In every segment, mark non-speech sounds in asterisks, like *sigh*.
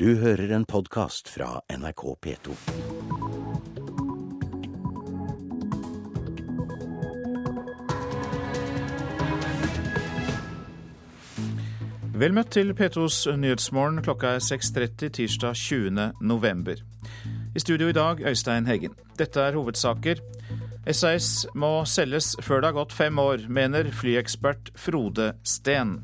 Du hører en podkast fra NRK P2. Vel møtt til P2s Nyhetsmorgen. Klokka er 6.30 tirsdag 20. november. I studio i dag Øystein Heggen. Dette er hovedsaker. SAS må selges før det har gått fem år, mener flyekspert Frode Steen.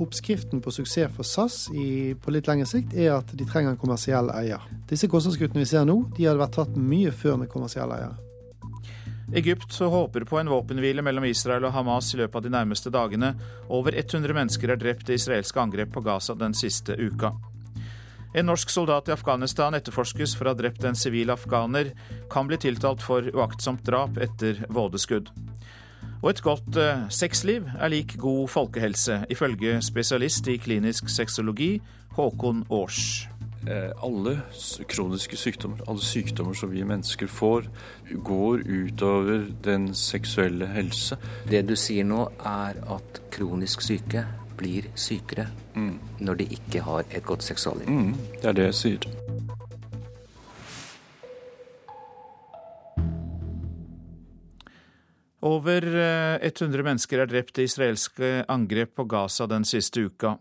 Oppskriften på suksess for SAS i, på litt lengre sikt er at de trenger en kommersiell eier. Disse kostnadskuttene vi ser nå, de hadde vært tatt mye før med kommersiell eier. Egypt håper på en våpenhvile mellom Israel og Hamas i løpet av de nærmeste dagene. Over 100 mennesker er drept i israelske angrep på Gaza den siste uka. En norsk soldat i Afghanistan etterforskes for å ha drept en sivil afghaner. Kan bli tiltalt for uaktsomt drap etter vådeskudd. Og et godt eh, sexliv er lik god folkehelse, ifølge spesialist i klinisk sexologi Håkon Aars. Eh, alle kroniske sykdommer, alle sykdommer som vi mennesker får, går utover den seksuelle helse. Det du sier nå, er at kronisk syke blir sykere Mm. når de ikke har et godt seksualliv. Mm, det er det jeg sier. Over eh, 100 mennesker er drept i israelske angrep på Gaza den siste uka.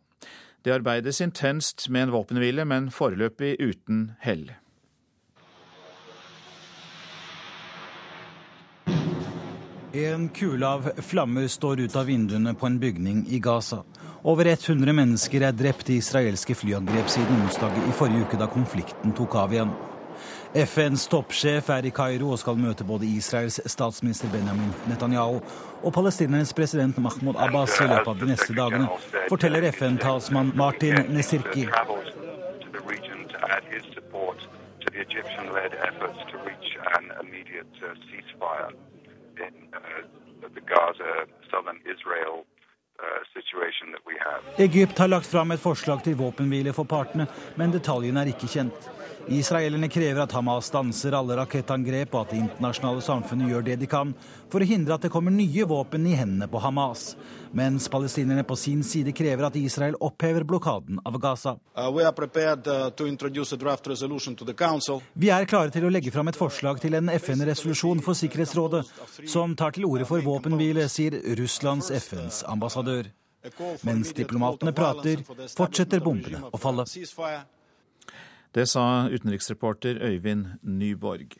Det arbeides intenst med en våpenhvile, men foreløpig uten hell. En kule av flammer står ut av vinduene på en bygning i Gaza. Over 100 mennesker er drept i israelske flyangrep siden onsdag i forrige uke, da konflikten tok av igjen. FNs toppsjef er i Kairo og skal møte både Israels statsminister Benjamin Netanyahu og palestinernes president Mahmoud Abbas i løpet av de neste dagene, forteller FN-talsmann Martin Nesirki. Egypt har lagt fram et forslag til våpenhvile for partene, men detaljene er ikke kjent. Israelerne krever at Hamas stanser alle rakettangrep, og at det internasjonale samfunnet gjør det de kan for å hindre at det kommer nye våpen i hendene på Hamas. Mens palestinerne på sin side krever at Israel opphever blokaden av Gaza. Vi er klare til å legge fram et forslag til en FN-resolusjon for Sikkerhetsrådet som tar til orde for våpenhvile, sier Russlands FNs ambassadør. Mens diplomatene prater, fortsetter bombene å falle. Det sa utenriksreporter Øyvind Nyborg.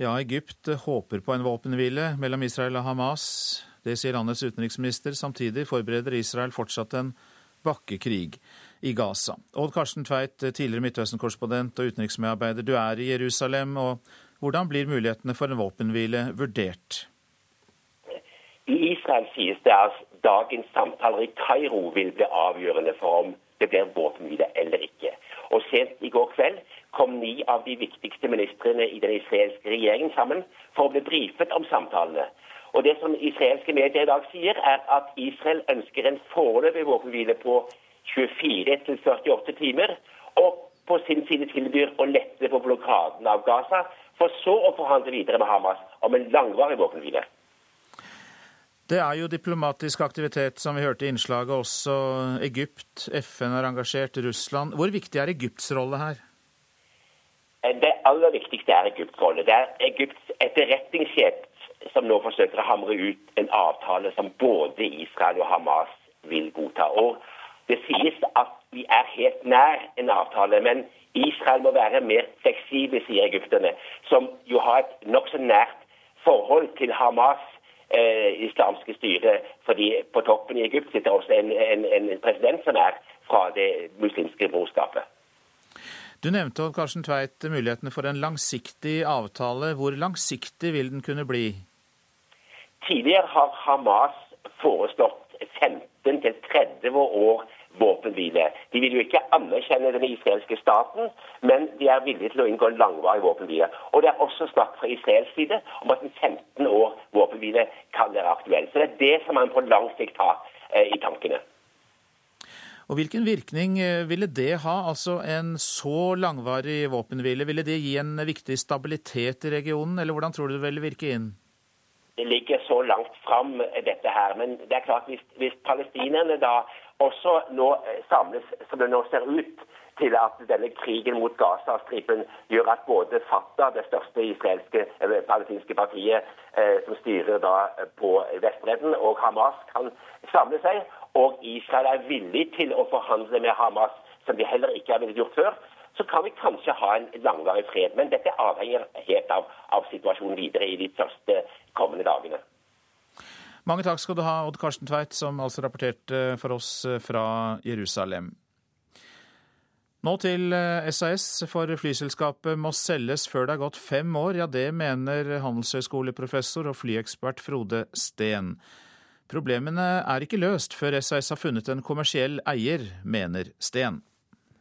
Ja, Egypt håper på en våpenhvile mellom Israel og Hamas. Det sier landets utenriksminister. Samtidig forbereder Israel fortsatt en bakkekrig i Gaza. Odd Karsten Tveit, tidligere Midtøsten-korrespondent og utenriksmedarbeider. Du er i Jerusalem. og Hvordan blir mulighetene for en våpenhvile vurdert? I Israel sies det at dagens samtaler i Kairo vil bli avgjørende for om det blir våpenhvile eller ikke. Og Sent i går kveld kom ni av de viktigste ministrene i den israelske regjeringen sammen for å bli brifet om samtalene. Og Det som israelske medier i dag sier, er at Israel ønsker en foreløpig våpenhvile på 24-48 timer, og på sin side tilbyr å lette på blokaden av Gaza, for så å forhandle videre med Hamas om en langvarig våpenhvile. Det er jo diplomatisk aktivitet, som vi hørte i innslaget. Også Egypt, FN er engasjert, Russland. Hvor viktig er Egypts rolle her? Det aller viktigste er Egypts rolle. Det er Egypts etterretningssjef som nå forsøker å hamre ut en avtale som både Israel og Hamas vil godta. Og Det sies at vi er helt nær en avtale, men Israel må være mer fleksible, sier egypterne, som jo har et nokså nært forhold til Hamas eh, islamske styret. fordi på toppen i Egypt sitter også en, en, en president som er fra det muslimske brorskapet. Du nevnte Karsten Tveit, mulighetene for en langsiktig avtale. Hvor langsiktig vil den kunne bli? Tidligere har Hamas foreslått 15-30 år våpenhvile. De vil jo ikke anerkjenne den israelske staten, men de er villige til å inngå en langvarig våpenhvile. Og det er også snakk fra israelsk side om at en 15 år våpenhvile kan være aktuell. Så det er det som man på lang sikt har eh, i tankene. Og Hvilken virkning eh, ville det ha, altså en så langvarig våpenhvile? Ville det gi en viktig stabilitet i regionen, eller hvordan tror du det ville virke inn? Det ligger så langt fram, dette her. Men det er klart hvis, hvis palestinerne da også nå samles, som det nå ser ut, til at denne krigen mot Gaza-stripen gjør at både Fatah, det største israelske, eller palestinske partiet eh, som styrer da på Vestbredden, og Hamas kan samle seg. Og Israel er villig til å forhandle med Hamas, som de heller ikke har villet gjort før så kan vi kanskje ha en langvarig fred. Men dette avhenger helt av, av situasjonen videre i de første kommende dagene. Mange takk skal du ha, Odd Karsten Tveit, som altså rapporterte for oss fra Jerusalem. Nå til SAS, eh, for flyselskapet må selges før det er gått fem år. Ja, det mener handelshøyskoleprofessor og flyekspert Frode Steen. Problemene er ikke løst før SAS har funnet en kommersiell eier, mener Steen.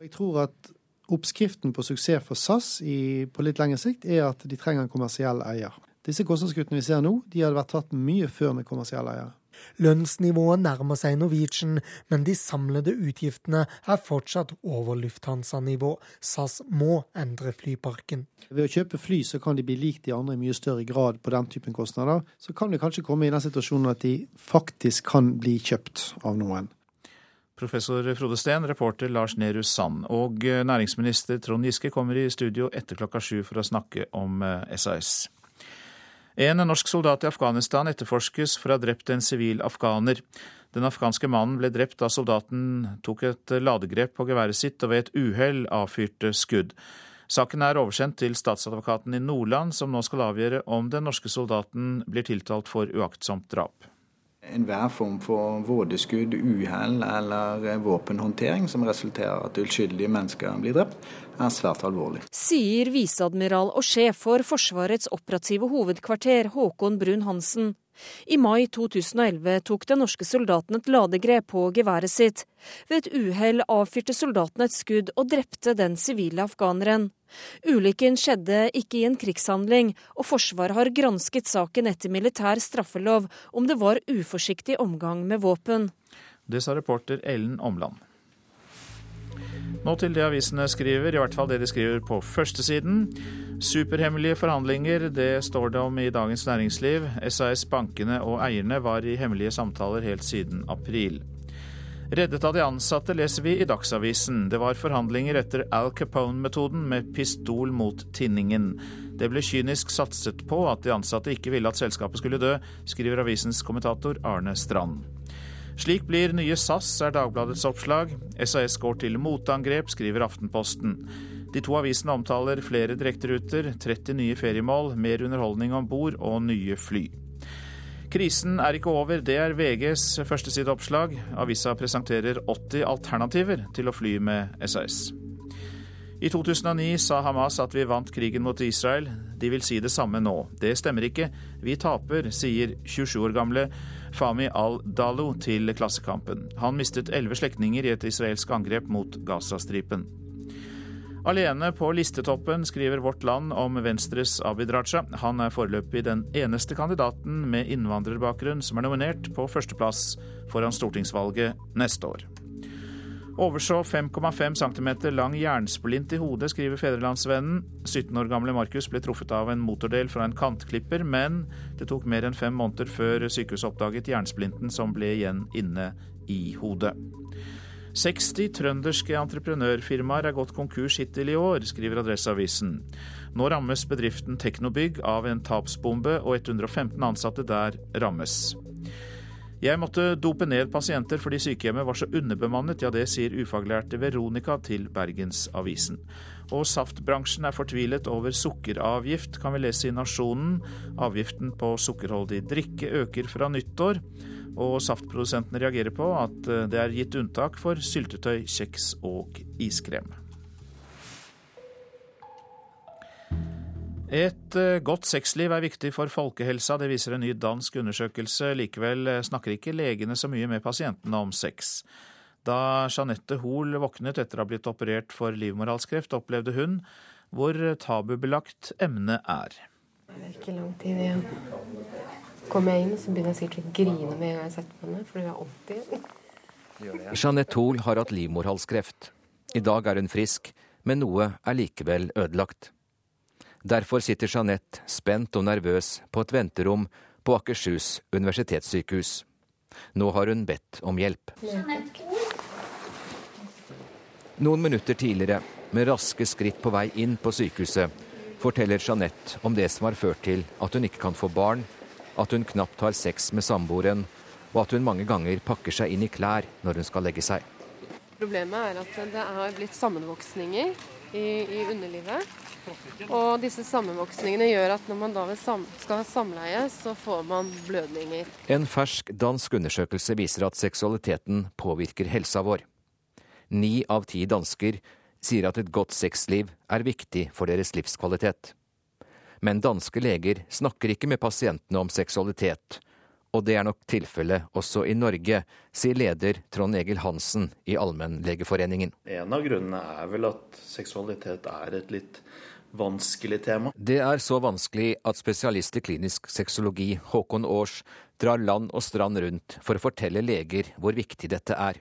Jeg tror at Oppskriften på suksess for SAS i, på litt lengre sikt er at de trenger en kommersiell eier. Disse kostnadskuttene vi ser nå, de hadde vært tatt mye før med kommersielle eiere. Lønnsnivået nærmer seg Norwegian, men de samlede utgiftene er fortsatt over Lufthansa-nivå. SAS må endre flyparken. Ved å kjøpe fly så kan de bli lik de andre i mye større grad på den typen kostnader. Så kan de kanskje komme i den situasjonen at de faktisk kan bli kjøpt av noen. Professor Frode Steen, reporter Lars Nehru Sand og eh, næringsminister Trond Giske kommer i studio etter klokka sju for å snakke om SAS. En norsk soldat i Afghanistan etterforskes for å ha drept en sivil afghaner. Den afghanske mannen ble drept da soldaten tok et ladegrep på geværet sitt og ved et uhell avfyrte skudd. Saken er oversendt til statsadvokaten i Nordland, som nå skal avgjøre om den norske soldaten blir tiltalt for uaktsomt drap. Enhver form for vådeskudd, uhell eller våpenhåndtering som resulterer at uskyldige mennesker blir drept, er svært alvorlig. Sier viseadmiral og sjef for Forsvarets operative hovedkvarter Håkon Brun-Hansen. I mai 2011 tok den norske soldaten et ladegrep på geværet sitt. Ved et uhell avfyrte soldaten et skudd og drepte den sivile afghaneren. Ulykken skjedde ikke i en krigshandling, og Forsvaret har gransket saken etter militær straffelov om det var uforsiktig omgang med våpen. Det sa reporter Ellen Omland. Nå til det avisene skriver, i hvert fall det de skriver på førstesiden. Superhemmelige forhandlinger, det står det om i Dagens Næringsliv. SAS, bankene og eierne var i hemmelige samtaler helt siden april. Reddet av de ansatte leser vi i Dagsavisen. Det var forhandlinger etter Al Capone-metoden med pistol mot tinningen. Det ble kynisk satset på at de ansatte ikke ville at selskapet skulle dø, skriver avisens kommentator Arne Strand. Slik blir nye SAS, er Dagbladets oppslag. SAS går til motangrep, skriver Aftenposten. De to avisene omtaler flere direkteruter, 30 nye feriemål, mer underholdning om bord og nye fly. Krisen er ikke over, det er VGs førstesideoppslag. Avisa presenterer 80 alternativer til å fly med SAS. I 2009 sa Hamas at vi vant krigen mot Israel. De vil si det samme nå. Det stemmer ikke. Vi taper, sier 27 år gamle Fami al-Dalo til Klassekampen. Han mistet elleve slektninger i et israelsk angrep mot Gazastripen. Alene på listetoppen skriver Vårt Land om Venstres Abid Raja. Han er foreløpig den eneste kandidaten med innvandrerbakgrunn som er nominert på førsteplass foran stortingsvalget neste år. Overså 5,5 cm lang jernsplint i hodet, skriver Fedrelandsvennen. 17 år gamle Markus ble truffet av en motordel fra en kantklipper, men det tok mer enn fem måneder før sykehuset oppdaget jernsplinten som ble igjen inne i hodet. 60 trønderske entreprenørfirmaer er gått konkurs hittil i år, skriver Adresseavisen. Nå rammes bedriften Teknobygg av en tapsbombe, og 115 ansatte der rammes. Jeg måtte dope ned pasienter fordi sykehjemmet var så underbemannet, ja det sier ufaglærte Veronica til Bergensavisen. Og saftbransjen er fortvilet over sukkeravgift, kan vi lese i Nasjonen. Avgiften på sukkerholdig drikke øker fra nyttår, og saftprodusentene reagerer på at det er gitt unntak for syltetøy, kjeks og iskrem. Et eh, godt sexliv er viktig for folkehelsa, det viser en ny dansk undersøkelse. Likevel eh, snakker ikke legene så mye med pasientene om sex. Da Jeanette Hoel våknet etter å ha blitt operert for livmorhalskreft, opplevde hun hvor tabubelagt emnet er. Det er ikke lang tid igjen. Kommer jeg inn, så begynner jeg sikkert å grine med en gang jeg setter meg ned, for det er alltid. Jeanette Hoel har hatt livmorhalskreft. I dag er hun frisk, men noe er likevel ødelagt. Derfor sitter Jeanette spent og nervøs på et venterom på Akershus universitetssykehus. Nå har hun bedt om hjelp. Noen minutter tidligere, med raske skritt på vei inn på sykehuset, forteller Jeanette om det som har ført til at hun ikke kan få barn, at hun knapt har sex med samboeren, og at hun mange ganger pakker seg inn i klær når hun skal legge seg. Problemet er at det har blitt sammenvoksninger i, i underlivet. Og disse sammenvoksningene gjør at når man da skal ha samleie, så får man blødninger. En fersk dansk undersøkelse viser at seksualiteten påvirker helsa vår. Ni av ti dansker sier at et godt sexliv er viktig for deres livskvalitet. Men danske leger snakker ikke med pasientene om seksualitet, og det er nok tilfellet også i Norge, sier leder Trond Egil Hansen i Allmennlegeforeningen. En av grunnene er vel at seksualitet er et litt vanskelig tema. Det er så vanskelig at spesialist i klinisk sexologi Håkon Aars drar land og strand rundt for å fortelle leger hvor viktig dette er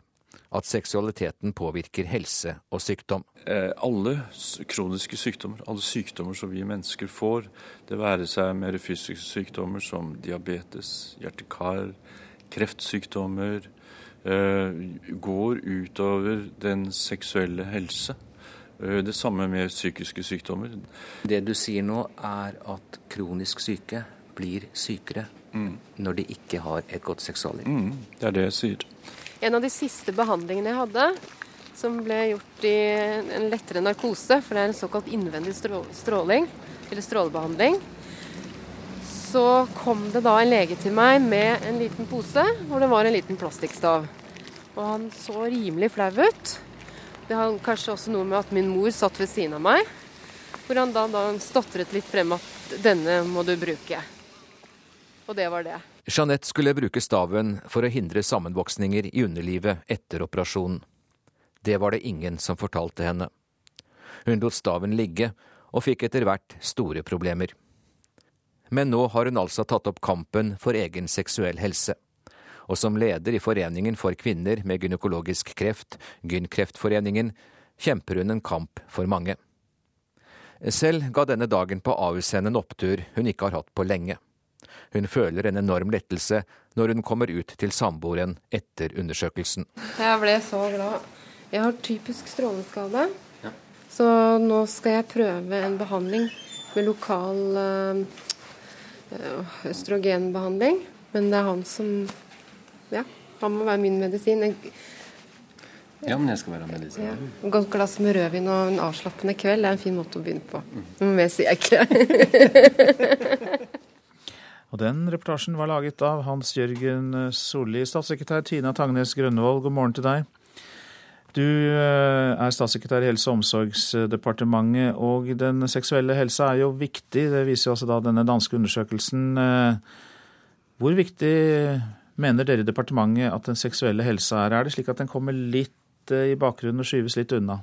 at seksualiteten påvirker helse og sykdom. Eh, alle kroniske sykdommer, alle sykdommer som vi mennesker får, det være seg mer fysiske sykdommer som diabetes, hjerte-kar, kreftsykdommer, eh, går utover den seksuelle helse. Eh, det samme med psykiske sykdommer. Det du sier nå, er at kronisk syke blir sykere mm. når de ikke har et godt seksualliv. Mm, det er det jeg sier. En av de siste behandlingene jeg hadde, som ble gjort i en lettere narkose, for det er en såkalt innvendig stråling, eller strålebehandling, så kom det da en lege til meg med en liten pose hvor det var en liten plastikkstav. Og han så rimelig flau ut. Det har kanskje også noe med at min mor satt ved siden av meg. Hvor han da, da stotret litt frem at 'denne må du bruke'. Og det var det. Jeanette skulle bruke staven for å hindre sammenvoksninger i underlivet etter operasjonen. Det var det ingen som fortalte henne. Hun lot staven ligge, og fikk etter hvert store problemer. Men nå har hun altså tatt opp kampen for egen seksuell helse. Og som leder i Foreningen for kvinner med gynekologisk kreft, Gynkreftforeningen, kjemper hun en kamp for mange. Selv ga denne dagen på Ahus henne en opptur hun ikke har hatt på lenge. Hun føler en enorm lettelse når hun kommer ut til samboeren etter undersøkelsen. Jeg ble så glad. Jeg har typisk stråleskade. Ja. Så nå skal jeg prøve en behandling med lokal øh, østrogenbehandling. Men det er han som Ja, han må være min medisin. ja, men jeg skal være medisin. Ja. Godt glass med rødvin og en avslappende kveld det er en fin måte å begynne på. Noe mer sier jeg ikke. *laughs* Og Den reportasjen var laget av Hans Jørgen Solli. Statssekretær Tina Tangnes Grønnevold, god morgen til deg. Du eh, er statssekretær i Helse- og omsorgsdepartementet, og den seksuelle helsa er jo viktig. Det viser jo altså da denne danske undersøkelsen. Eh, hvor viktig mener dere i departementet at den seksuelle helsa er? Er det slik at den kommer litt eh, i bakgrunnen og skyves litt unna?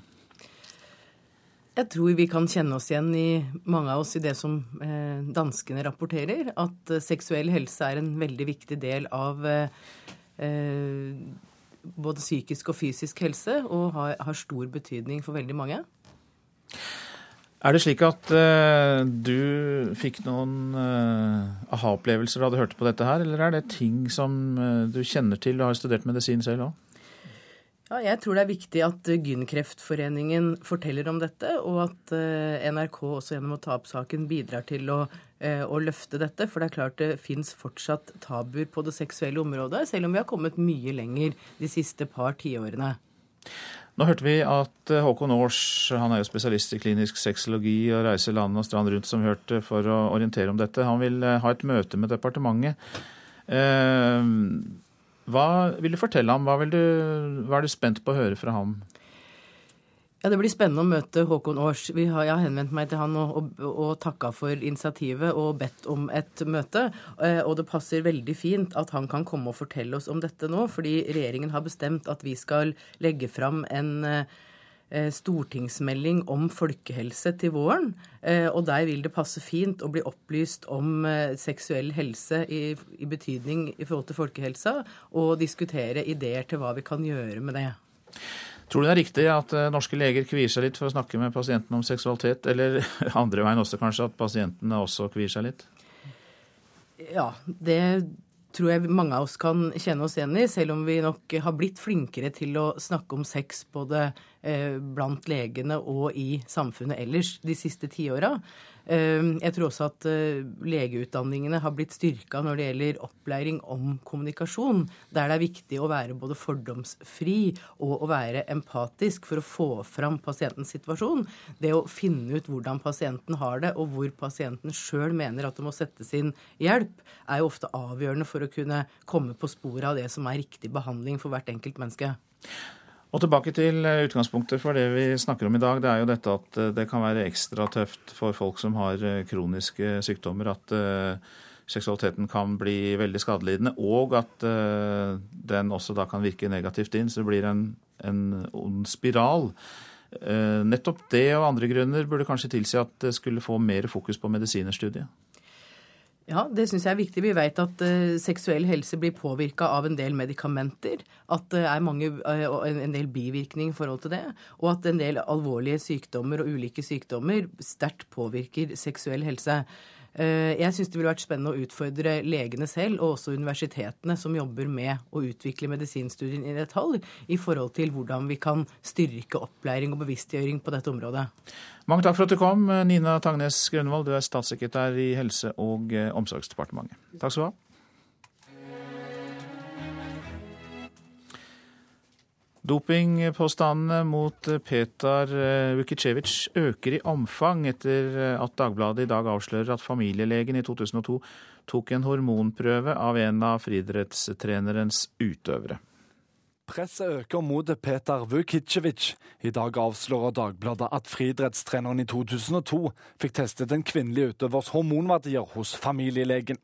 Jeg tror vi kan kjenne oss igjen i mange av oss i det som eh, danskene rapporterer, at eh, seksuell helse er en veldig viktig del av eh, eh, både psykisk og fysisk helse, og har, har, stor betydning for veldig mange. Er det slik at eh, du fikk noen eh, aha-opplevelser da du hørte på dette her, eller er det ting som du kjenner til og har studert medisin selv òg? Ja, jeg tror det er viktig at Gynkreftforeningen forteller om dette, og at eh, NRK også gjennom å ta opp saken bidrar til å, eh, å løfte dette. For det er klart det fins fortsatt tabuer på det seksuelle området, selv om vi har kommet mye lenger de siste par tiårene. Nå hørte vi at eh, Håkon Aars, han er jo spesialist i klinisk sexologi og reiser land og strand rundt, som hørte, for å orientere om dette. Han vil ha et møte med departementet. Eh, hva vil du fortelle ham? Hva, du, hva er du spent på å høre fra ham? Ja, Det blir spennende å møte Håkon Aars. jeg har henvendt meg til han og, og, og takka for initiativet og bedt om et møte. Eh, og det passer veldig fint at han kan komme og fortelle oss om dette nå, fordi regjeringen har bestemt at vi skal legge fram en eh, stortingsmelding om folkehelse til våren. Eh, og der vil det passe fint å bli opplyst om eh, seksuell helse i, i betydning i forhold til folkehelsa, og diskutere ideer til hva vi kan gjøre med det. Tror du det er riktig at norske leger kvier seg litt for å snakke med pasientene om seksualitet, eller *laughs* andre veien også kanskje, at pasientene også kvier seg litt? Ja, det tror jeg mange av oss kan kjenne oss igjen i, selv om vi nok har blitt flinkere til å snakke om sex både blant legene og i samfunnet ellers de siste tiåra. Ehm, jeg tror også at eh, legeutdanningene har blitt styrka når det gjelder opplæring om kommunikasjon, der det er viktig å være både fordomsfri og å være empatisk for å få fram pasientens situasjon. Det å finne ut hvordan pasienten har det, og hvor pasienten sjøl mener at det må settes inn hjelp, er jo ofte avgjørende for å kunne komme på sporet av det som er riktig behandling for hvert enkelt menneske. Og tilbake til eh, utgangspunktet for det vi snakker om i dag. Det er jo dette at eh, det kan være ekstra tøft for folk som har eh, kroniske sykdommer, at seksualiteten kan bli veldig skadelidende, og at den også da kan virke negativt inn, så det blir en, en ond spiral. Nettopp det og andre grunner burde kanskje tilsi at det skulle få mer fokus på medisinerstudiet? Ja, det syns jeg er viktig. Vi vet at uh, seksuell helse blir påvirka av en del medikamenter. At det er mange, uh, en del bivirkninger i forhold til det. Og at en del alvorlige sykdommer og ulike sykdommer sterkt påvirker seksuell helse. Uh, jeg syns det ville vært spennende å utfordre legene selv, og også universitetene som jobber med å utvikle medisinstudien i detalj, i forhold til hvordan vi kan styrke opplæring og bevisstgjøring på dette området. Mange takk for at du kom, Nina Tangnes Grønvold. Du er statssekretær i Helse- og eh, omsorgsdepartementet. Takk skal du ha. Dopingpåstandene mot Petar eh, Vukicevic øker i omfang etter eh, at Dagbladet i dag avslører at familielegen i 2002 tok en hormonprøve av en av friidrettstrenerens utøvere. Presset øker mot Peter Vukicevic. I dag avslører Dagbladet at friidrettstreneren i 2002 fikk testet en kvinnelig utøvers hormonverdier hos familielegen.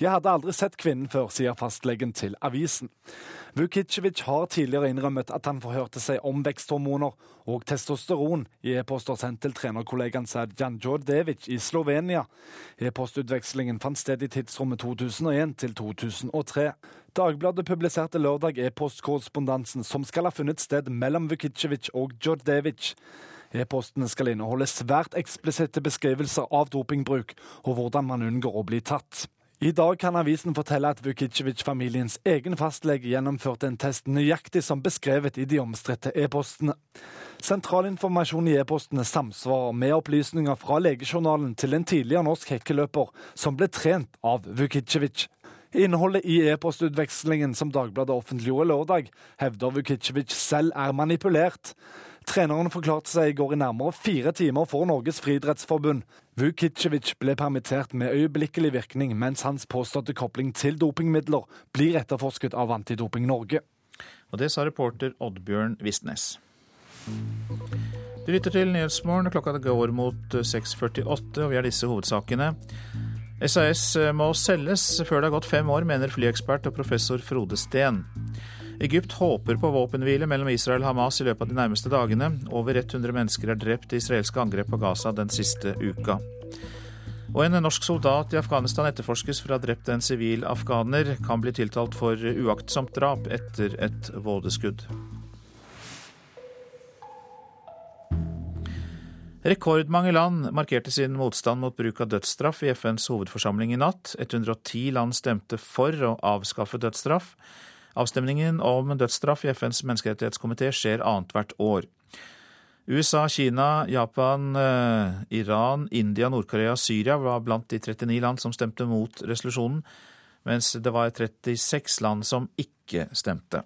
Jeg hadde aldri sett kvinnen før, sier fastlegen til avisen. Vukicevic har tidligere innrømmet at han forhørte seg om veksthormoner og testosteron i e-poster sendt til trenerkollegaen Sadjan Djordjevic i Slovenia. E-postutvekslingen fant sted i tidsrommet 2001 til 2003. Dagbladet publiserte lørdag e-postkorrespondansen som skal ha funnet sted mellom Vukicevic og Djordjevic. E-postene skal inneholde svært eksplisitte beskrivelser av dopingbruk og hvordan man unngår å bli tatt. I dag kan avisen fortelle at Vukicevic-familiens egen fastlege gjennomførte en test nøyaktig som beskrevet i de omstridte e-postene. Sentralinformasjon i e-postene samsvarer med opplysninger fra legejournalen til en tidligere norsk hekkeløper som ble trent av Vukicevic. Innholdet i e-postutvekslingen som Dagbladet offentliggjorde lørdag, hevder Vukicevic selv er manipulert. Treneren forklarte seg i går i nærmere fire timer for Norges friidrettsforbund. Vukicevic ble permittert med øyeblikkelig virkning, mens hans påståtte kobling til dopingmidler blir etterforsket av Antidoping Norge. Og Det sa reporter Oddbjørn Vistnes. Du lytter til Nyhetsmorgen. Klokka går mot 6.48, og vi har disse hovedsakene. SAS må selges før det har gått fem år, mener flyekspert og professor Frode Steen. Egypt håper på våpenhvile mellom Israel og Hamas i løpet av de nærmeste dagene. Over 100 mennesker er drept i israelske angrep på Gaza den siste uka. Og en norsk soldat i Afghanistan etterforskes for å ha drept en sivil afghaner. Kan bli tiltalt for uaktsomt drap etter et vådeskudd. Rekordmange land markerte sin motstand mot bruk av dødsstraff i FNs hovedforsamling i natt. 110 land stemte for å avskaffe dødsstraff. Avstemningen om dødsstraff i FNs menneskerettighetskomité skjer annethvert år. USA, Kina, Japan, eh, Iran, India, Nord-Korea og Syria var blant de 39 land som stemte mot resolusjonen, mens det var 36 land som ikke stemte.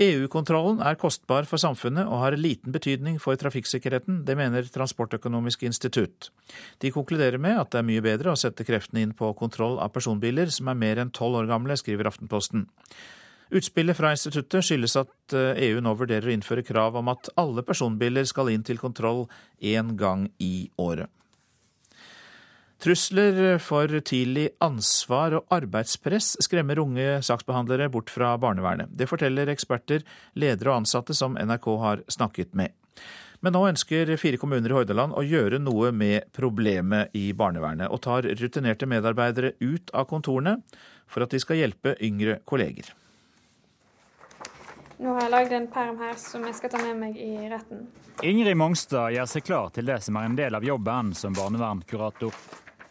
EU-kontrollen er kostbar for samfunnet og har liten betydning for trafikksikkerheten. Det mener Transportøkonomisk institutt. De konkluderer med at det er mye bedre å sette kreftene inn på kontroll av personbiler som er mer enn tolv år gamle, skriver Aftenposten. Utspillet fra instituttet skyldes at EU nå vurderer å innføre krav om at alle personbiler skal inn til kontroll én gang i året. Trusler for tidlig ansvar og arbeidspress skremmer unge saksbehandlere bort fra barnevernet. Det forteller eksperter, ledere og ansatte som NRK har snakket med. Men nå ønsker fire kommuner i Hordaland å gjøre noe med problemet i barnevernet, og tar rutinerte medarbeidere ut av kontorene for at de skal hjelpe yngre kolleger. Nå har jeg lagd en perm her som jeg skal ta med meg i retten. Ingrid Mongstad gjør seg klar til det som er en del av jobben som barnevernskurator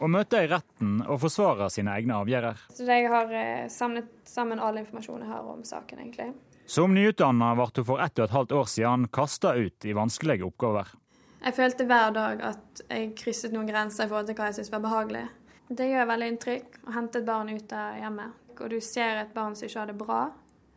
og møter i retten og forsvarer sine egne avgjørelser. Så jeg har eh, samlet sammen all informasjon jeg har om saken, egentlig. Som nyutdanna ble hun for ett og et halvt år siden kasta ut i vanskelige oppgaver. Jeg følte hver dag at jeg krysset noen grenser i forhold til hva jeg syntes var behagelig. Det gjør veldig inntrykk å hente et barn ut av hjemmet, og du ser et barn som ikke har det bra.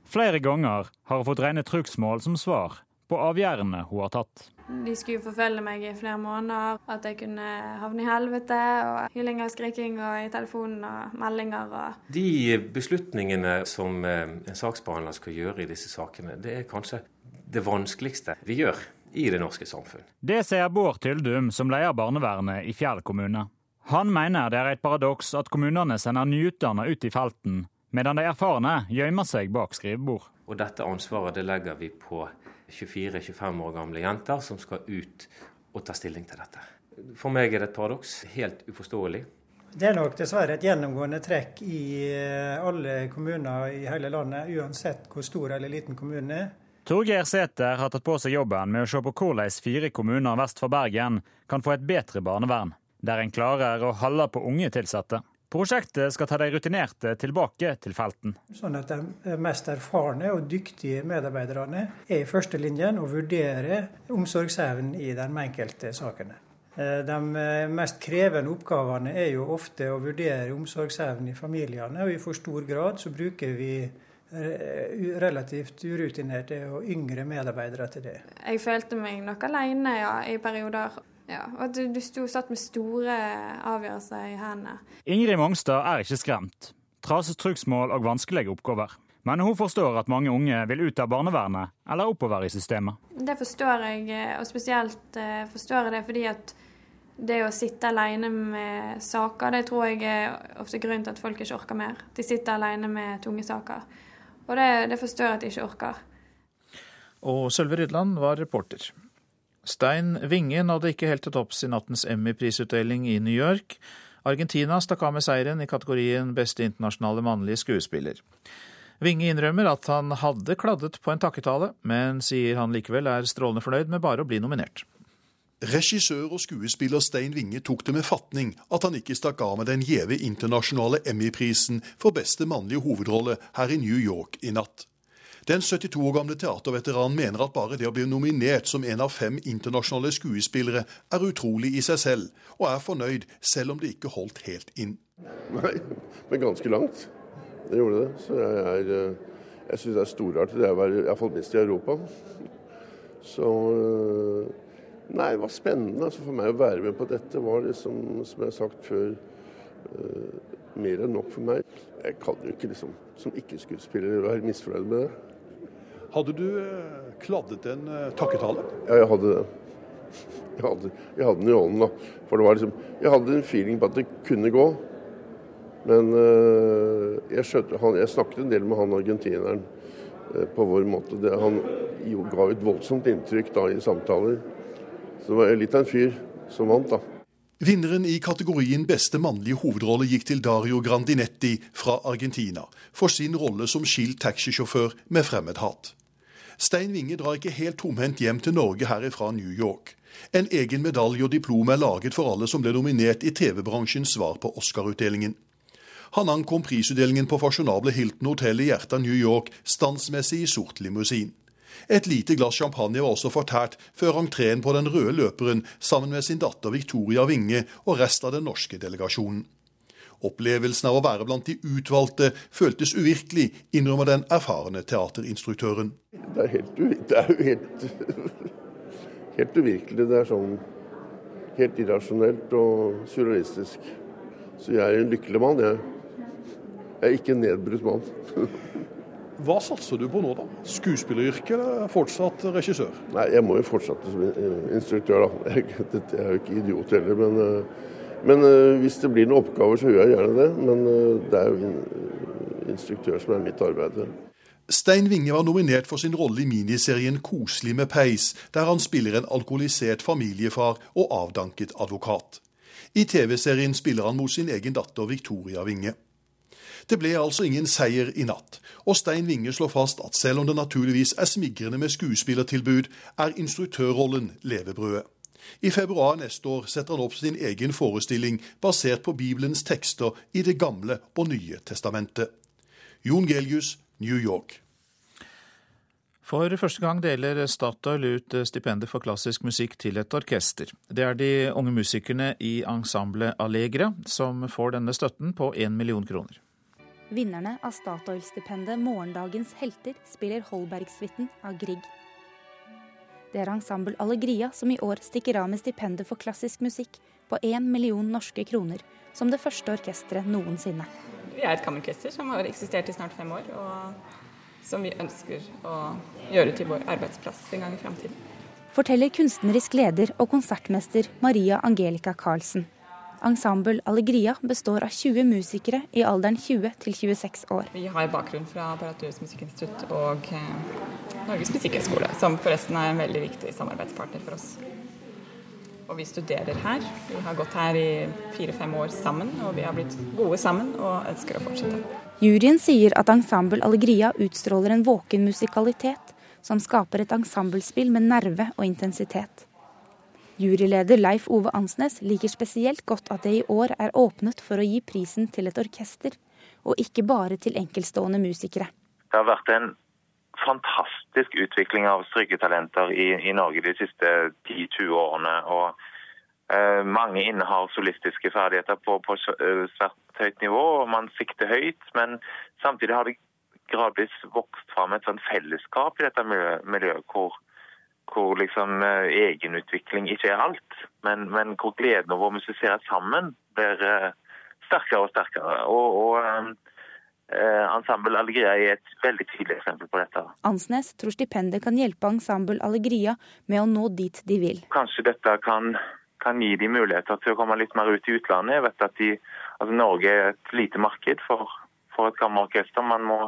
Flere ganger har hun fått rene trugsmål som svar på avgjørelsene hun har tatt. De skulle forfølge meg i flere måneder, at jeg kunne havne i helvete. og Hyling og skriking og i telefonen og meldinger og De beslutningene som eh, en saksbehandler skal gjøre i disse sakene, det er kanskje det vanskeligste vi gjør i det norske samfunn. Det sier Bård Tyldum, som leder barnevernet i Fjell kommune. Han mener det er et paradoks at kommunene sender nyutdanna ut i felten, medan de erfarne gjemmer seg bak skrivebord. Og dette ansvaret det legger vi på 24-25 år gamle jenter som skal ut og ta stilling til dette. For meg er det et paradoks. Helt uforståelig. Det er nok dessverre et gjennomgående trekk i eh, alle kommuner i hele landet, uansett hvor stor eller liten kommunen er. Torgeir Sæther har tatt på seg jobben med å se på hvordan fire kommuner vest for Bergen kan få et bedre barnevern, der en klarer å holde på unge ansatte. Prosjektet skal ta de rutinerte tilbake til felten. Sånn at de mest erfarne og dyktige medarbeiderne er i førstelinjen og vurderer omsorgsevnen i de enkelte sakene. Eh, de mest krevende oppgavene er jo ofte å vurdere omsorgsevnen i familiene, og i for stor grad så bruker vi eh, relativt urutinerte og yngre medarbeidere til det. Jeg følte meg nok alene ja, i perioder. Ja, og at du, du sto satt med store avgjørelser i hendene. Ingrid Mongstad er ikke skremt. Trases trugsmål og vanskelige oppgaver. Men hun forstår at mange unge vil ut av barnevernet eller oppover i systemet. Det forstår jeg, og spesielt forstår jeg det fordi at det å sitte alene med saker, det tror jeg er ofte grunnen til at folk ikke orker mer. De sitter alene med tunge saker. Og det, det forstår jeg at de ikke orker. Og Sølve Rydland var reporter. Stein Winge nådde ikke helt til topps i nattens Emmy-prisutdeling i New York. Argentina stakk av med seieren i kategorien beste internasjonale mannlige skuespiller. Winge innrømmer at han hadde kladdet på en takketale, men sier han likevel er strålende fornøyd med bare å bli nominert. Regissør og skuespiller Stein Winge tok det med fatning at han ikke stakk av med den gjeve internasjonale Emmy-prisen for beste mannlige hovedrolle her i New York i natt. Den 72 år gamle teaterveteranen mener at bare det å bli nominert som en av fem internasjonale skuespillere er utrolig i seg selv, og er fornøyd selv om det ikke holdt helt inn. Nei, men ganske langt. Det gjorde det. Så jeg, er, jeg syns det er storartet. Det er iallfall best i Europa. Så Nei, det var spennende. Altså for meg å være med på dette var liksom, som jeg har sagt før, uh, mer enn nok for meg. Jeg kan jo ikke liksom, som ikke-skuespiller være misfornøyd med det. Hadde du uh, kladdet en uh, takketale? Ja, jeg hadde det. *laughs* Jeg hadde, jeg hadde den i ånden, da. For det var liksom Jeg hadde en feeling på at det kunne gå. Men jeg, skjøtte, han, jeg snakket en del med han argentineren på vår måte. Det, han ga et voldsomt inntrykk da i samtaler. Så det var litt av en fyr som vant, da. Vinneren i kategorien beste mannlige hovedrolle gikk til Dario Grandinetti fra Argentina for sin rolle som skilt taxisjåfør med fremmedhat. Stein Winge drar ikke helt tomhendt hjem til Norge herifra New York. En egen medalje og diplom er laget for alle som ble nominert i TV-bransjens svar på Oscar-utdelingen. Han ankom prisutdelingen på fasjonable Hilton hotell i hjertet av New York standsmessig i sort limousin. Et lite glass champagne var også fortært før entreen på den røde løperen sammen med sin datter Victoria Winge og resten av den norske delegasjonen. Opplevelsen av å være blant de utvalgte føltes uvirkelig, innrømmer den erfarne teaterinstruktøren. Det er, helt, det er jo helt, *laughs* helt uvirkelig. Det er sånn helt irrasjonelt og surrealistisk. Så jeg er en lykkelig mann, jeg. Jeg er ikke en nedbrutt mann. *laughs* Hva satser du på nå, da? Skuespilleryrke eller fortsatt regissør? Nei, Jeg må jo fortsette som instruktør, da. *laughs* Jeg, jeg er jo ikke idiot heller. Men, men, hvis det blir noen oppgaver, så gjør jeg gjerne det. Men det er jo instruktør som er mitt arbeid. Stein Winge var nominert for sin rolle i miniserien 'Koselig med peis', der han spiller en alkoholisert familiefar og avdanket advokat. I TV-serien spiller han mot sin egen datter Victoria Winge. Det ble altså ingen seier i natt, og Stein Winge slår fast at selv om det naturligvis er smigrende med skuespillertilbud, er instruktørrollen levebrødet. I februar neste år setter han opp sin egen forestilling basert på Bibelens tekster i Det gamle og Nye testamentet. Jon Gelius, New York. For første gang deler Statoil ut stipendet for klassisk musikk til et orkester. Det er de unge musikerne i ensemblet Allegra som får denne støtten på én million kroner. Vinnerne av Statoil-stipendet Morgendagens helter spiller Holbergsuiten av Grieg. Det er ensemble Allegria som i år stikker av med stipendet for klassisk musikk på én million norske kroner, som det første orkesteret noensinne. Vi er et kammerorkester som har eksistert i snart fem år. og som vi ønsker å gjøre til vår arbeidsplass en gang i framtiden. Forteller kunstnerisk leder og konsertmester Maria Angelica Karlsen. Ensemble Allegria består av 20 musikere i alderen 20 til 26 år. Vi har bakgrunn fra Apparaturets musikkinstitutt og eh, Norges musikkhøgskole, som forresten er en veldig viktig samarbeidspartner for oss. Og vi studerer her. Vi har gått her i fire-fem år sammen, og vi har blitt gode sammen og ønsker å fortsette. Juryen sier at ensemble Allegria utstråler en våken musikalitet som skaper et ensemblespill med nerve og intensitet. Juryleder Leif Ove Ansnes liker spesielt godt at det i år er åpnet for å gi prisen til et orkester, og ikke bare til enkeltstående musikere. Det har vært en fantastisk utvikling av stryketalenter i, i Norge de siste 10-20 årene. og eh, Mange innehar solistiske ferdigheter på, på eh, svært høyt nivå, og man sikter høyt. Men samtidig har det gradvis vokst fram et sånn fellesskap i dette miljøet, hvor, hvor liksom eh, egenutvikling ikke er alt, men, men hvor gleden over å musisere sammen blir uh, sterkere og sterkere. Og, og uh, Ensemble Allegria er et veldig tydelig eksempel på dette. Ansnes tror stipendet kan hjelpe Ensemble Allegria med å nå dit de vil. Kanskje dette kan, kan gi de muligheter til å komme litt mer ut i utlandet. Jeg vet at de Altså, Norge er et lite marked for, for et kammerorkester. Man må,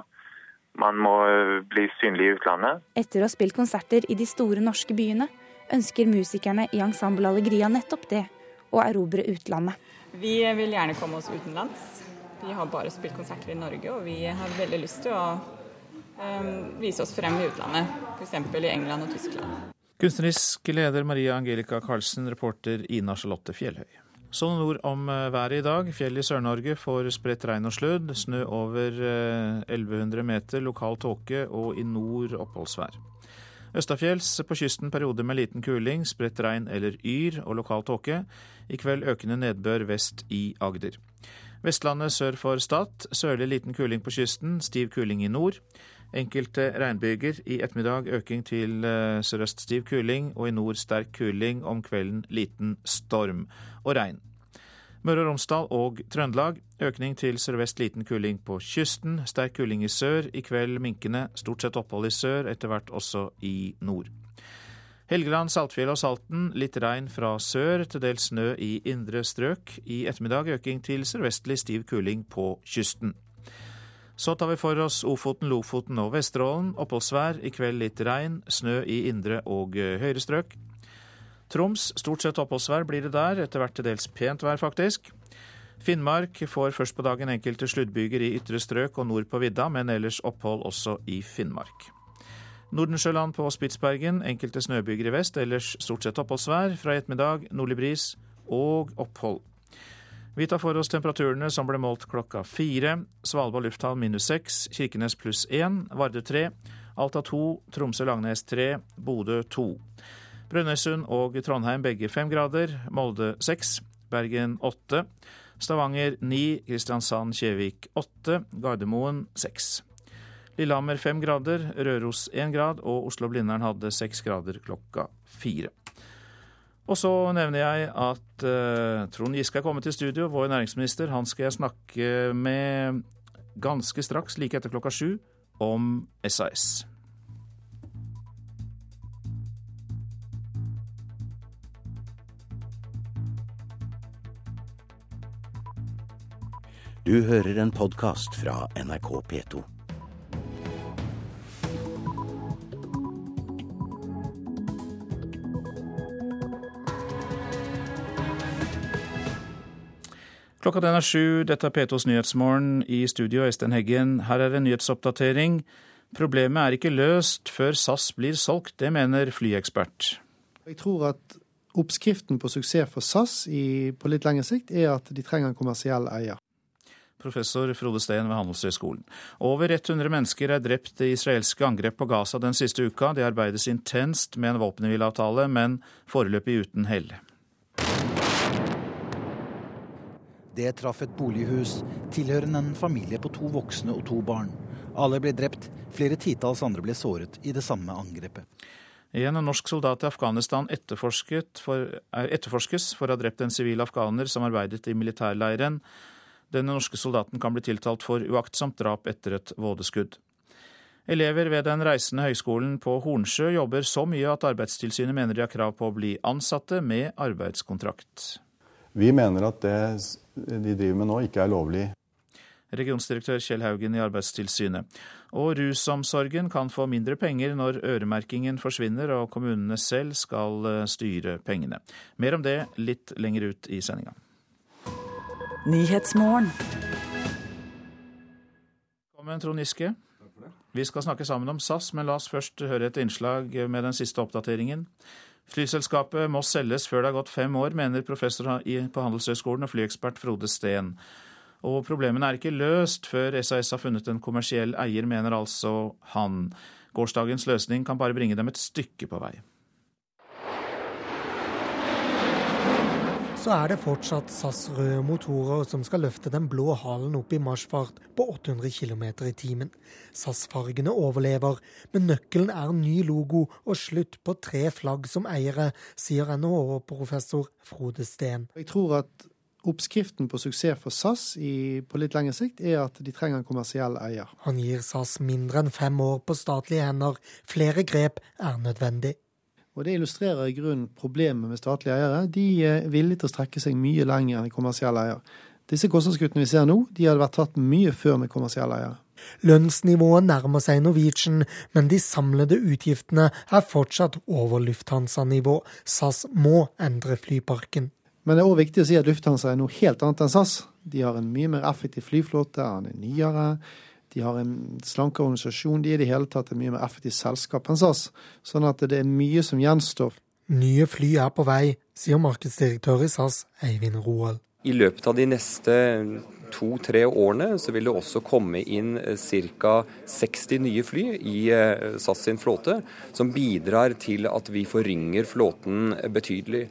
man må øh, bli synlig i utlandet. Etter å ha spilt konserter i de store norske byene, ønsker musikerne i Ensemble Allegria nettopp det, å erobre utlandet. Vi vil gjerne komme oss utenlands. Vi har bare spilt konserter i Norge, og vi har veldig lyst til å um, vise oss frem i utlandet, f.eks. i England og Tyskland. Kunstnerisk leder Maria Angelica Karlsen, reporter Ina Charlotte Fjellhøy. Så noen ord om eh, været i dag. Fjell i Sør-Norge får spredt regn og sludd. Snø over 1100 eh, meter, lokal tåke og i nord oppholdsvær. Østafjells på kysten perioder med liten kuling, spredt regn eller yr og lokal tåke. I kveld økende nedbør vest i Agder. Vestlandet sør for Stad. Sørlig liten kuling på kysten, stiv kuling i nord. Enkelte regnbyger. I ettermiddag øking til eh, sørøst stiv kuling, og i nord sterk kuling. Om kvelden liten storm og regn. Møre og Romsdal og Trøndelag økning til sørvest liten kuling på kysten. Sterk kuling i sør. I kveld minkende. Stort sett opphold i sør, etter hvert også i nord. Helgeland, Saltfjell og Salten litt regn fra sør, til dels snø i indre strøk. I ettermiddag øking til sørvestlig stiv kuling på kysten. Så tar vi for oss Ofoten, Lofoten og Vesterålen. Oppholdsvær, i kveld litt regn, snø i indre og høyere høyre strøk. Troms, stort sett oppholdsvær blir det der, etter hvert til dels pent vær, faktisk. Finnmark får først på dagen enkelte sluddbyger i ytre strøk og nord på vidda, men ellers opphold også i Finnmark. Nordensjøland på Spitsbergen, enkelte snøbyger i vest, ellers stort sett oppholdsvær. Fra i ettermiddag nordlig bris og opphold. Vi tar for oss temperaturene som ble målt klokka fire. Svalbard lufthavn minus seks, Kirkenes pluss én, Vardø tre, Alta to, Tromsø-Langnes tre, Bodø to. Brønnøysund og Trondheim begge fem grader, Molde seks, Bergen åtte, Stavanger ni, Kristiansand-Kjevik åtte, Gardermoen seks. Lillehammer fem grader, Røros én grad og Oslo-Blindern hadde seks grader klokka fire. Og så nevner jeg at uh, Trond Giske er kommet til studio, vår næringsminister. Han skal jeg snakke med ganske straks, like etter klokka sju, om SAS. Du hører en podkast fra NRK P2. Klokka den er sju. Dette er P2s Nyhetsmorgen. I studio Øystein Heggen. Her er en nyhetsoppdatering. Problemet er ikke løst før SAS blir solgt, det mener flyekspert. Jeg tror at oppskriften på suksess for SAS i, på litt lengre sikt er at de trenger en kommersiell eier. Professor Frode Steen ved Handelshøyskolen. Over 100 mennesker er drept i israelske angrep på Gaza den siste uka. Det arbeides intenst med en våpenhvileavtale, men foreløpig uten hell. Det traff et bolighus tilhørende en familie på to voksne og to barn. Alle ble drept, flere titalls andre ble såret i det samme angrepet. En norsk soldat i Afghanistan for, etterforskes for å ha drept en sivil afghaner som arbeidet i militærleiren. Denne norske soldaten kan bli tiltalt for uaktsomt drap etter et vådeskudd. Elever ved den reisende høyskolen på Hornsjø jobber så mye at Arbeidstilsynet mener de har krav på å bli ansatte med arbeidskontrakt. Vi mener at det de driver med nå, ikke er lovlig. Regionsdirektør Kjell Haugen i Arbeidstilsynet. Og rusomsorgen kan få mindre penger når øremerkingen forsvinner og kommunene selv skal eh, styre pengene. Mer om det litt lenger ut i sendinga. Velkommen, Trond Giske. Vi skal snakke sammen om SAS, men la oss først høre et innslag med den siste oppdateringen. Flyselskapet må selges før det har gått fem år, mener professor på Handelshøyskolen og flyekspert Frode Steen. Og problemene er ikke løst før SAS har funnet en kommersiell eier, mener altså han. Gårsdagens løsning kan bare bringe dem et stykke på vei. Så er det fortsatt SAS røde motorer som skal løfte den blå halen opp i marsjfart på 800 km i timen. SAS-fargene overlever, men nøkkelen er ny logo og slutt på tre flagg som eiere, sier NHH-professor Frode Steen. Jeg tror at Oppskriften på suksess for SAS i, på litt lengre sikt er at de trenger en kommersiell eier. Han gir SAS mindre enn fem år på statlige hender. Flere grep er nødvendig. Og Det illustrerer i grunnen problemet med statlige eiere. De er villige til å strekke seg mye lenger enn kommersielle eiere. Disse kostnadskuttene vi ser nå, de hadde vært tatt mye før med kommersielle eiere. Lønnsnivået nærmer seg Norwegian, men de samlede utgiftene er fortsatt over Lufthansa-nivå. SAS må endre flyparken. Men det er òg viktig å si at Lufthansa er noe helt annet enn SAS. De har en mye mer effektiv flyflåte, den er nyere. De har en slankere organisasjon. De er i det hele tatt et mye mer effektivt selskap enn SAS. Sånn at det er mye som gjenstår. Nye fly er på vei, sier markedsdirektør i SAS, Eivind Roald. I løpet av de neste to-tre årene så vil det også komme inn eh, ca. 60 nye fly i eh, SAS sin flåte, som bidrar til at vi forrynger flåten betydelig.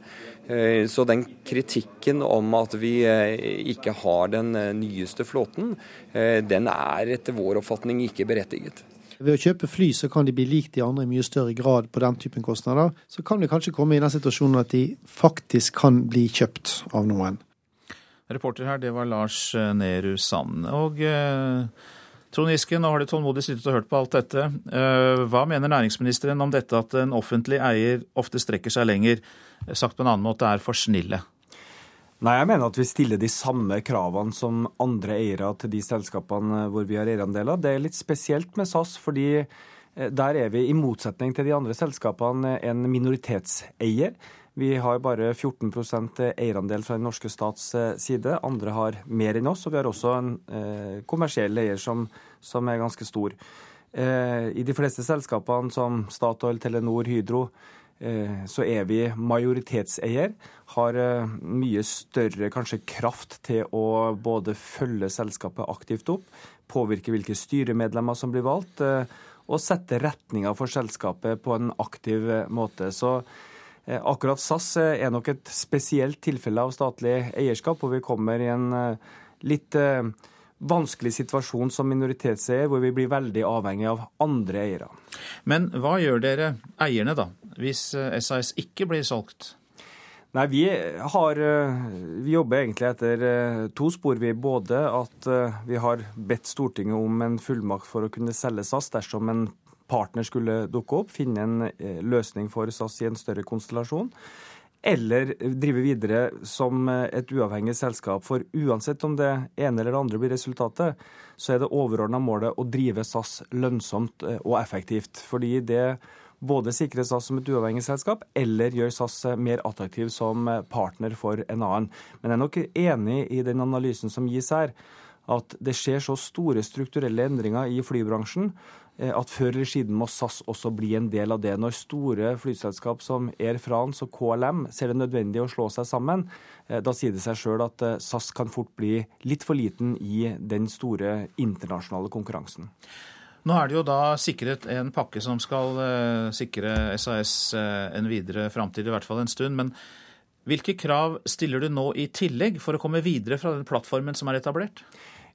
Eh, så den kritikken om at vi ikke har den nyeste flåten, den er etter vår oppfatning ikke berettiget. Ved å kjøpe fly så kan de bli lik de andre i mye større grad på den typen kostnader. Så kan vi kanskje komme i den situasjonen at de faktisk kan bli kjøpt av noen. Reporter her, det var Lars eh, Nehru Sand. Og eh, Trond Giske, nå har du tålmodig sittet og hørt på alt dette. Eh, hva mener næringsministeren om dette at en offentlig eier ofte strekker seg lenger? Sagt på en annen måte er for snille. Nei, jeg mener at vi stiller de samme kravene som andre eiere til de selskapene hvor vi har eierandeler. Det er litt spesielt med SAS, fordi eh, der er vi i motsetning til de andre selskapene en minoritetseier. Vi har bare 14% eierandel fra den norske stats eh, side. Andre har mer enn oss, og vi har også en eh, kommersiell eier som, som, er ganske stor. Eh, I de fleste selskapene som Statoil, Telenor, Hydro, eh, så er vi majoritetseier. Har eh, mye større kanskje kraft til å både følge selskapet aktivt opp, påvirke hvilke styremedlemmer som blir valgt, eh, og sette retninga for selskapet på en aktiv måte. Så Eh, akkurat SAS eh, er nok et spesielt tilfelle av statlig eierskap, hvor vi kommer i en eh, litt vanskelig situasjon som minoritetseier, hvor vi blir veldig avhengig av andre eiere. Men hva gjør dere, eierne, da, hvis SAS ikke blir solgt? Nei, vi, har, vi jobber egentlig etter to spor. Vi både at vi har bedt Stortinget om en fullmakt for å kunne selge SAS dersom en partner skulle dukke opp, finne en eh, løsning for SAS i en større konstellasjon. Eller drive videre som eh, et uavhengig selskap. For uansett om det ene eller det andre blir resultatet, så er det overordna målet å drive SAS lønnsomt eh, og effektivt. Fordi det både sikrer SAS som et uavhengig selskap, eller gjør SAS mer attraktiv som partner for en annen. Men jeg er nok enig i den analysen som gis her at det skjer så store strukturelle endringer i flybransjen at før eller siden må SAS også bli en del av det. Når store flyselskap som Air France og KLM ser det nødvendig å slå seg sammen, eh, da sier det seg sjøl at eh, SAS kan fort bli litt for liten i den store internasjonale konkurransen. Nå er det jo da sikret en pakke som skal sikre SAS en videre framtid, i hvert fall en stund. men hvilke krav stiller du nå i tillegg for å komme videre fra den plattformen som er etablert?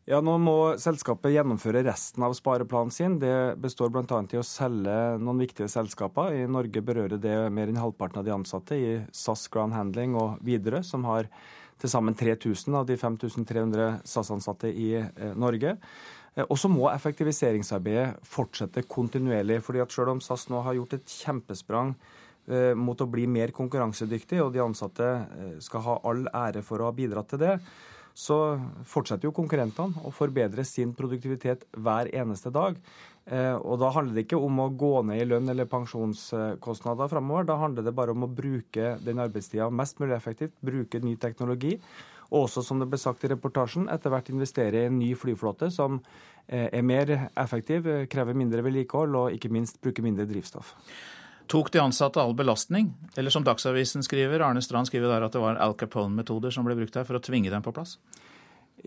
Ja, Nå må selskapet gjennomføre resten av spareplanen sin. Det består bl.a. i å selge noen viktige selskaper. I Norge berører det mer enn halvparten av de ansatte i SAS Ground Handling og Widerøe, som har til sammen 3000 av de 5300 SAS-ansatte i eh, Norge. Eh, og så må effektiviseringsarbeidet fortsette kontinuerlig. fordi at Selv om SAS nå har gjort et kjempesprang eh, mot å bli mer konkurransedyktig, og de ansatte skal ha all ære for å ha bidratt til det, så fortsetter jo konkurrentene å forbedre sin produktivitet hver eneste dag. Eh, og da handler det ikke om å gå ned i lønn eller pensjonskostnader framover. Da handler det bare om å bruke den arbeidstida mest mulig effektivt, bruke ny teknologi. Og også, som det ble sagt i reportasjen, etter hvert investere i en ny flyflåte som eh, er mer effektiv, krever mindre vedlikehold og ikke minst bruker mindre drivstoff. Tok de ansatte all belastning? Eller som Dagsavisen skriver, Arne Strand skriver der at det var Al Capone-metoder som ble brukt her for å tvinge dem på plass?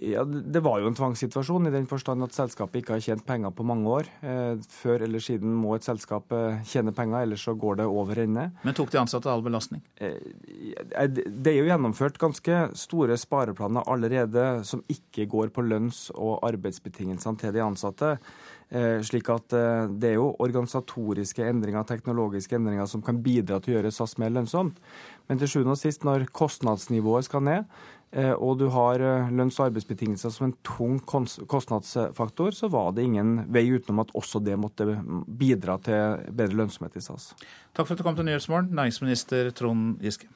Ja, Det var jo en tvangssituasjon i den forstand at selskapet ikke har tjent penger på mange år. Eh, før eller siden må et selskap eh, tjene penger, ellers så går det over ende. Men tok de ansatte all belastning? Eh, det er jo gjennomført ganske store spareplaner allerede som ikke går på lønns- og arbeidsbetingelsene til de ansatte. Eh, slik at eh, Det er jo organisatoriske endringer, teknologiske endringer som kan bidra til å gjøre SAS mer lønnsomt. Men til sjuende og sist, når kostnadsnivået skal ned, eh, og du har lønns- og arbeidsbetingelser som en tung kostnadsfaktor, så var det ingen vei utenom at også det måtte bidra til bedre lønnsomhet i SAS. Takk for at du kom til Nyhetsmorgen, næringsminister Trond Giske.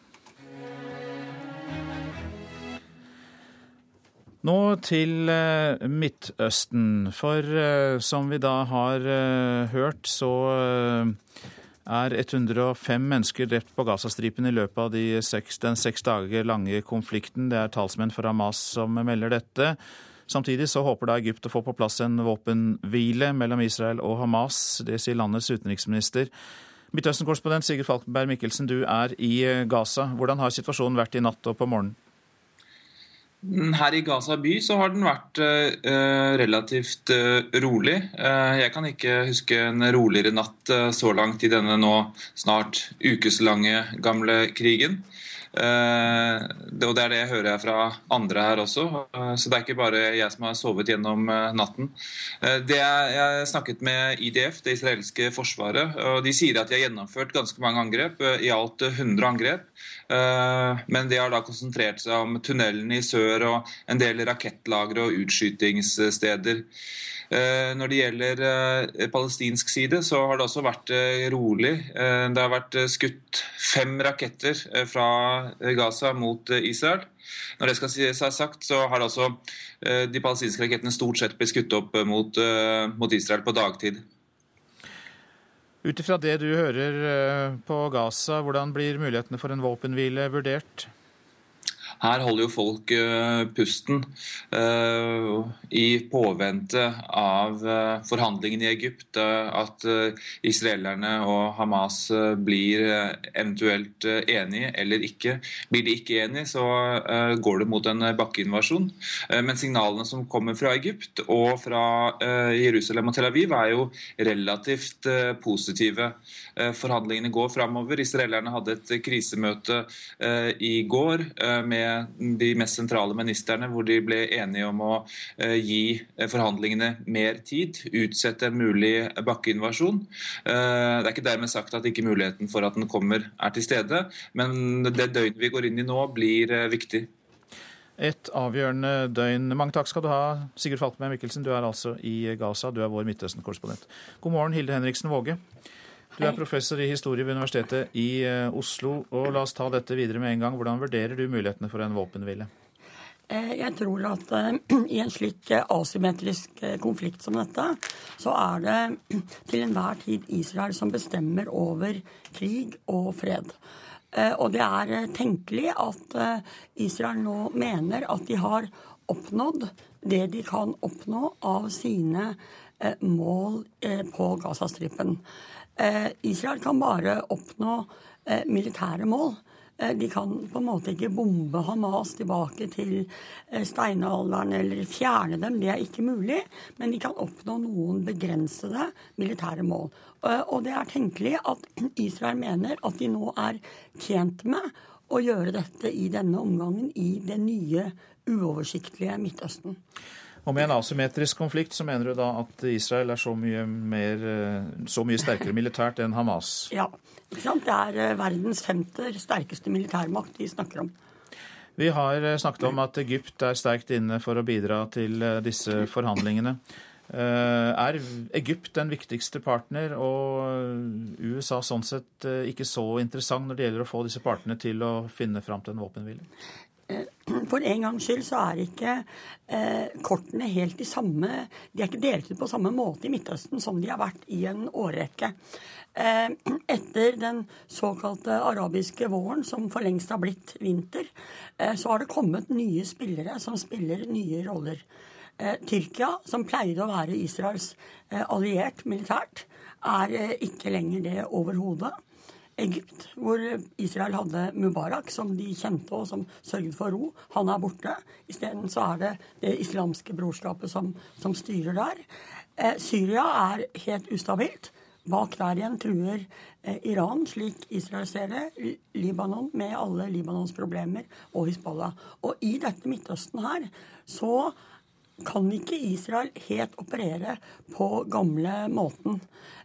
Nå til eh, Midtøsten. For eh, som vi da har eh, hørt, så er 105 mennesker drept på Gazastripen i løpet av de seks, den seks dager lange konflikten. Det er talsmenn for Hamas som melder dette. Samtidig så håper da Egypt å få på plass en våpenhvile mellom Israel og Hamas. Det sier landets utenriksminister. Midtøsten-korrespondent Sigurd Falkenberg Mikkelsen, du er i Gaza. Hvordan har situasjonen vært i natt og på morgenen? Mm, her i Gaza by så har den vært uh, relativt uh, rolig. Uh, jeg kan ikke huske en roligere natt så langt i denne nå snart ukeslange gamle krigen. Uh, og Det er det jeg hører fra andre her også. Så det er ikke bare jeg som har sovet gjennom natten. det er, Jeg snakket med IDF, det israelske forsvaret, og de sier at de har gjennomført ganske mange angrep. I alt 100 angrep. Men de har da konsentrert seg om tunnelene i sør og en del rakettlagre og utskytingssteder. Eh, når det gjelder eh, palestinsk side, så har det også vært eh, rolig. Det har vært skutt fem raketter fra Gaza mot Israel. Når det skal sies sagt, så har altså de palestinske rakettene stort sett blitt skutt opp mot Israel på dagtid. Ut ifra det du hører på Gaza, hvordan blir mulighetene for en våpenhvile vurdert? Her holder jo folk uh, pusten uh, i påvente av uh, forhandlingene i Egypt. at israelerne og Hamas blir eventuelt enige eller ikke. Blir de ikke enige, så går det mot en bakkeinvasjon. men signalene som kommer fra Egypt og fra Jerusalem og Tel Aviv, er jo relativt positive. Forhandlingene går framover. Israelerne hadde et krisemøte i går med de mest sentrale ministerne, hvor de ble enige om å eh, gi eh, forhandlingene mer tid, utsette en mulig bakkeinvasjon. Eh, det er ikke dermed sagt at ikke muligheten for at den kommer er til stede, men det døgnet vi går inn i nå, blir viktig. Et avgjørende døgn. Mange takk skal du ha, Sigurd Falkenberg Mikkelsen. Du er altså i Gaza. Du er vår Midtøsten-korrespondent. God morgen, Hilde Henriksen Våge. Du er professor i historie ved Universitetet i eh, Oslo. og La oss ta dette videre med en gang. Hvordan vurderer du mulighetene for en våpenhvile? Eh, jeg tror at uh, *clears throat* i en slik asymmetrisk konflikt som dette, så er det *clears throat* til enhver tid Israel som bestemmer over krig og fred. Og det er tenkelig at Israel nå mener at de har oppnådd det de kan oppnå av sine eh, mål eh, på Gazastripen. Eh, Israel kan bare oppnå eh, militære mål. Eh, de kan på en måte ikke bombe Hamas tilbake til steinalderen eller fjerne dem. Det er ikke mulig. Men de kan oppnå noen begrensede militære mål. Og det er tenkelig at *clears throat* Israel mener at de nå er tjent med å gjøre dette i denne omgangen i det nye, uoversiktlige Midtøsten. Og med en asymmetrisk konflikt så mener du da at Israel er så mye, mer, så mye sterkere militært enn Hamas? Ja. Det er eh, verdens femte sterkeste militærmakt vi snakker om. Vi har eh, snakket om at Egypt er sterkt inne for å bidra til eh, disse forhandlingene. Er Egypt den viktigste partner, og USA sånn sett ikke så interessant når det gjelder å få disse partene til å finne fram til en våpenhvile? For en gangs skyld så er ikke eh, kortene helt de samme De er ikke delt ut på samme måte i Midtøsten som de har vært i en årrekke. Eh, etter den såkalte arabiske våren, som for lengst har blitt vinter, eh, så har det kommet nye spillere som spiller nye roller. Eh, Tyrkia, som pleide å være Israels eh, alliert militært, er eh, ikke lenger det overhodet. Egypt, hvor Israel hadde Mubarak, som de kjente og som sørget for ro. Han er borte. Isteden så er det det islamske brorskapet som, som styrer der. Eh, Syria er helt ustabilt. Bak der igjen truer eh, Iran, slik Israel ser det, Libanon med alle Libanons problemer, og Hizbollah. Og i dette Midtøsten her så kan ikke Israel helt operere på gamle måten.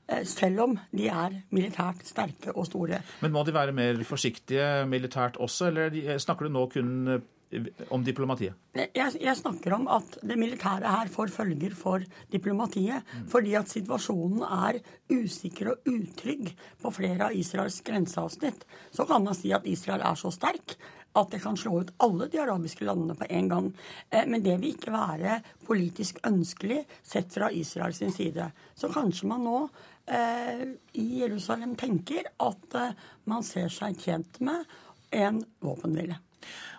Eh, selv om de er militært sterke og store. Men må de være mer forsiktige militært også, eller eh, snakker du nå kun eh, om diplomatiet? Jeg, jeg, snakker om at det militære her får følger for diplomatiet. Mm. Fordi at situasjonen er usikker og utrygg på flere av Israels grenseavsnitt. Så kan man si at Israel er så sterk at det kan slå ut alle de arabiske landene på en gang. Men det vil ikke være politisk ønskelig sett fra Israels side. Så kanskje man nå i Jerusalem tenker at eh, man ser seg tjent med en våpenhvile.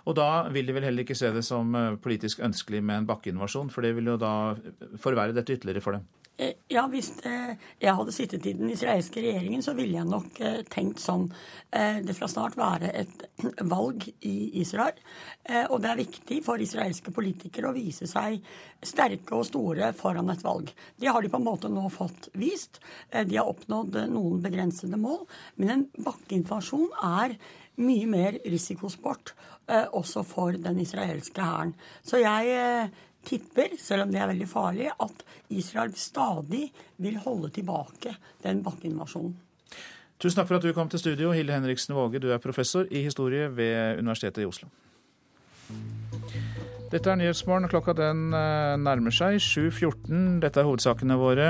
Og da vil de vel heller ikke se det som eh, politisk ønskelig med en bakkeinvasjon, for det vil jo da forverre dette ytterligere for dem? Eh, ja, hvis eh, jeg hadde sittet i den israelske regjeringen, så ville jeg nok eh, tenkt sånn. Det skal snart være et *clears throat* valg i Israel. Og det er viktig for israelske politikere å vise seg sterke og store foran et valg. Det har de på en måte nå fått vist. De har oppnådd noen begrensede mål. Men en bakkeinvasjon er mye mer risikosport også for den israelske hæren. Så jeg tipper, selv om det er veldig farlig, at Israel stadig vil holde tilbake den bakkeinvasjonen. Tusen takk for at du kom til studio, Hilde Henriksen Våge. Du er professor i historie ved Universitetet i Oslo. Dette er Nyhetsmorgen, klokka den eh, nærmer seg 7.14. Dette er hovedsakene våre.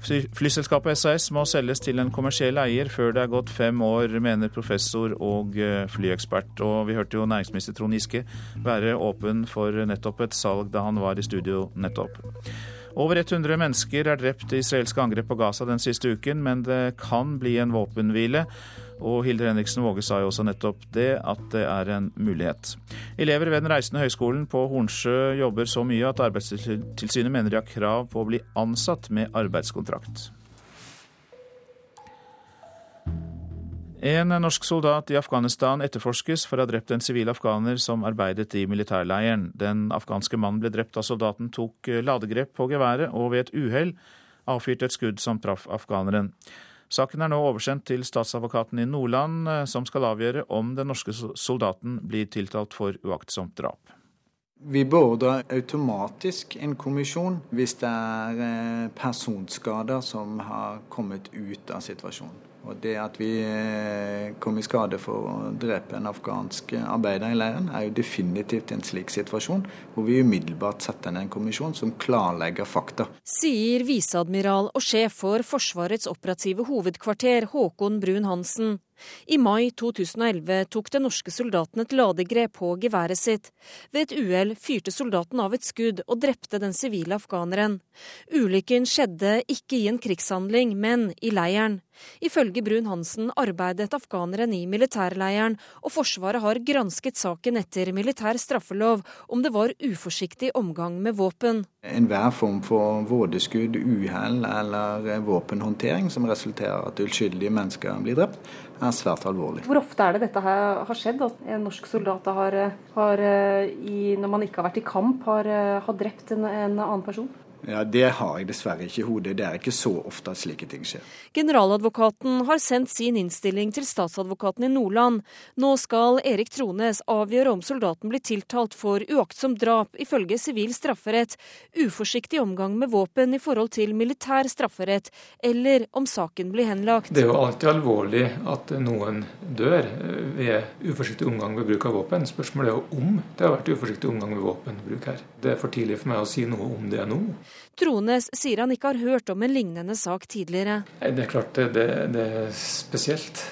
Flyselskapet SAS må selges til en kommersiell eier før det er gått fem år, mener professor og eh, flyekspert. Og vi hørte jo næringsminister Trond Giske være åpen for nettopp et salg da han var i studio nettopp. Over 100 mennesker er drept i israelske angrep på Gaza den siste uken, men det kan bli en våpenhvile. Og Hilde Henriksen Våge sa jo også nettopp det, at det er en mulighet. Elever ved Den reisende høyskolen på Hornsjø jobber så mye at Arbeidstilsynet mener de har krav på å bli ansatt med arbeidskontrakt. En norsk soldat i Afghanistan etterforskes for å ha drept en sivil afghaner som arbeidet i militærleiren. Den afghanske mannen ble drept da soldaten tok ladegrep på geværet og ved et uhell avfyrte et skudd som traff afghaneren. Saken er nå oversendt til statsadvokaten i Nordland, eh, som skal avgjøre om den norske soldaten blir tiltalt for uaktsomt drap. Vi beordrer automatisk en kommisjon hvis det er eh, personskader som har kommet ut av situasjonen. Og Det at vi eh, kom i skade for å drepe en afghansk arbeider i leiren, er jo definitivt en slik situasjon, hvor vi umiddelbart setter ned en kommisjon som klarlegger fakta. Sier viseadmiral og sjef for Forsvarets operative hovedkvarter, Håkon Brun-Hansen. I mai 2011 tok den norske soldaten et ladegrep på geværet sitt. Ved et uhell fyrte soldaten av et skudd og drepte den sivile afghaneren. Ulykken skjedde ikke i en krigshandling, men i leiren. Ifølge Brun-Hansen arbeidet afghaneren i militærleiren, og Forsvaret har gransket saken etter militær straffelov om det var uforsiktig omgang med våpen. Enhver form for vådeskudd, uhell eller våpenhåndtering som resulterer at uskyldige mennesker blir drept, er svært alvorlig. Hvor ofte er det dette her har skjedd? At en norsk soldat har, har i, når man ikke har vært i kamp, har, har drept en, en annen person? Ja, Det har jeg dessverre ikke i hodet. Det er ikke så ofte at slike ting skjer. Generaladvokaten har sendt sin innstilling til statsadvokaten i Nordland. Nå skal Erik Trones avgjøre om soldaten blir tiltalt for uaktsom drap ifølge sivil strafferett, uforsiktig omgang med våpen i forhold til militær strafferett, eller om saken blir henlagt. Det er jo alltid alvorlig at noen dør ved uforsiktig omgang ved bruk av våpen. Spørsmålet er jo om det har vært uforsiktig omgang med våpenbruk her. Det er for tidlig for meg å si noe om det nå. Trones sier han ikke har hørt om en lignende sak tidligere. Det er klart det, det, det er spesielt.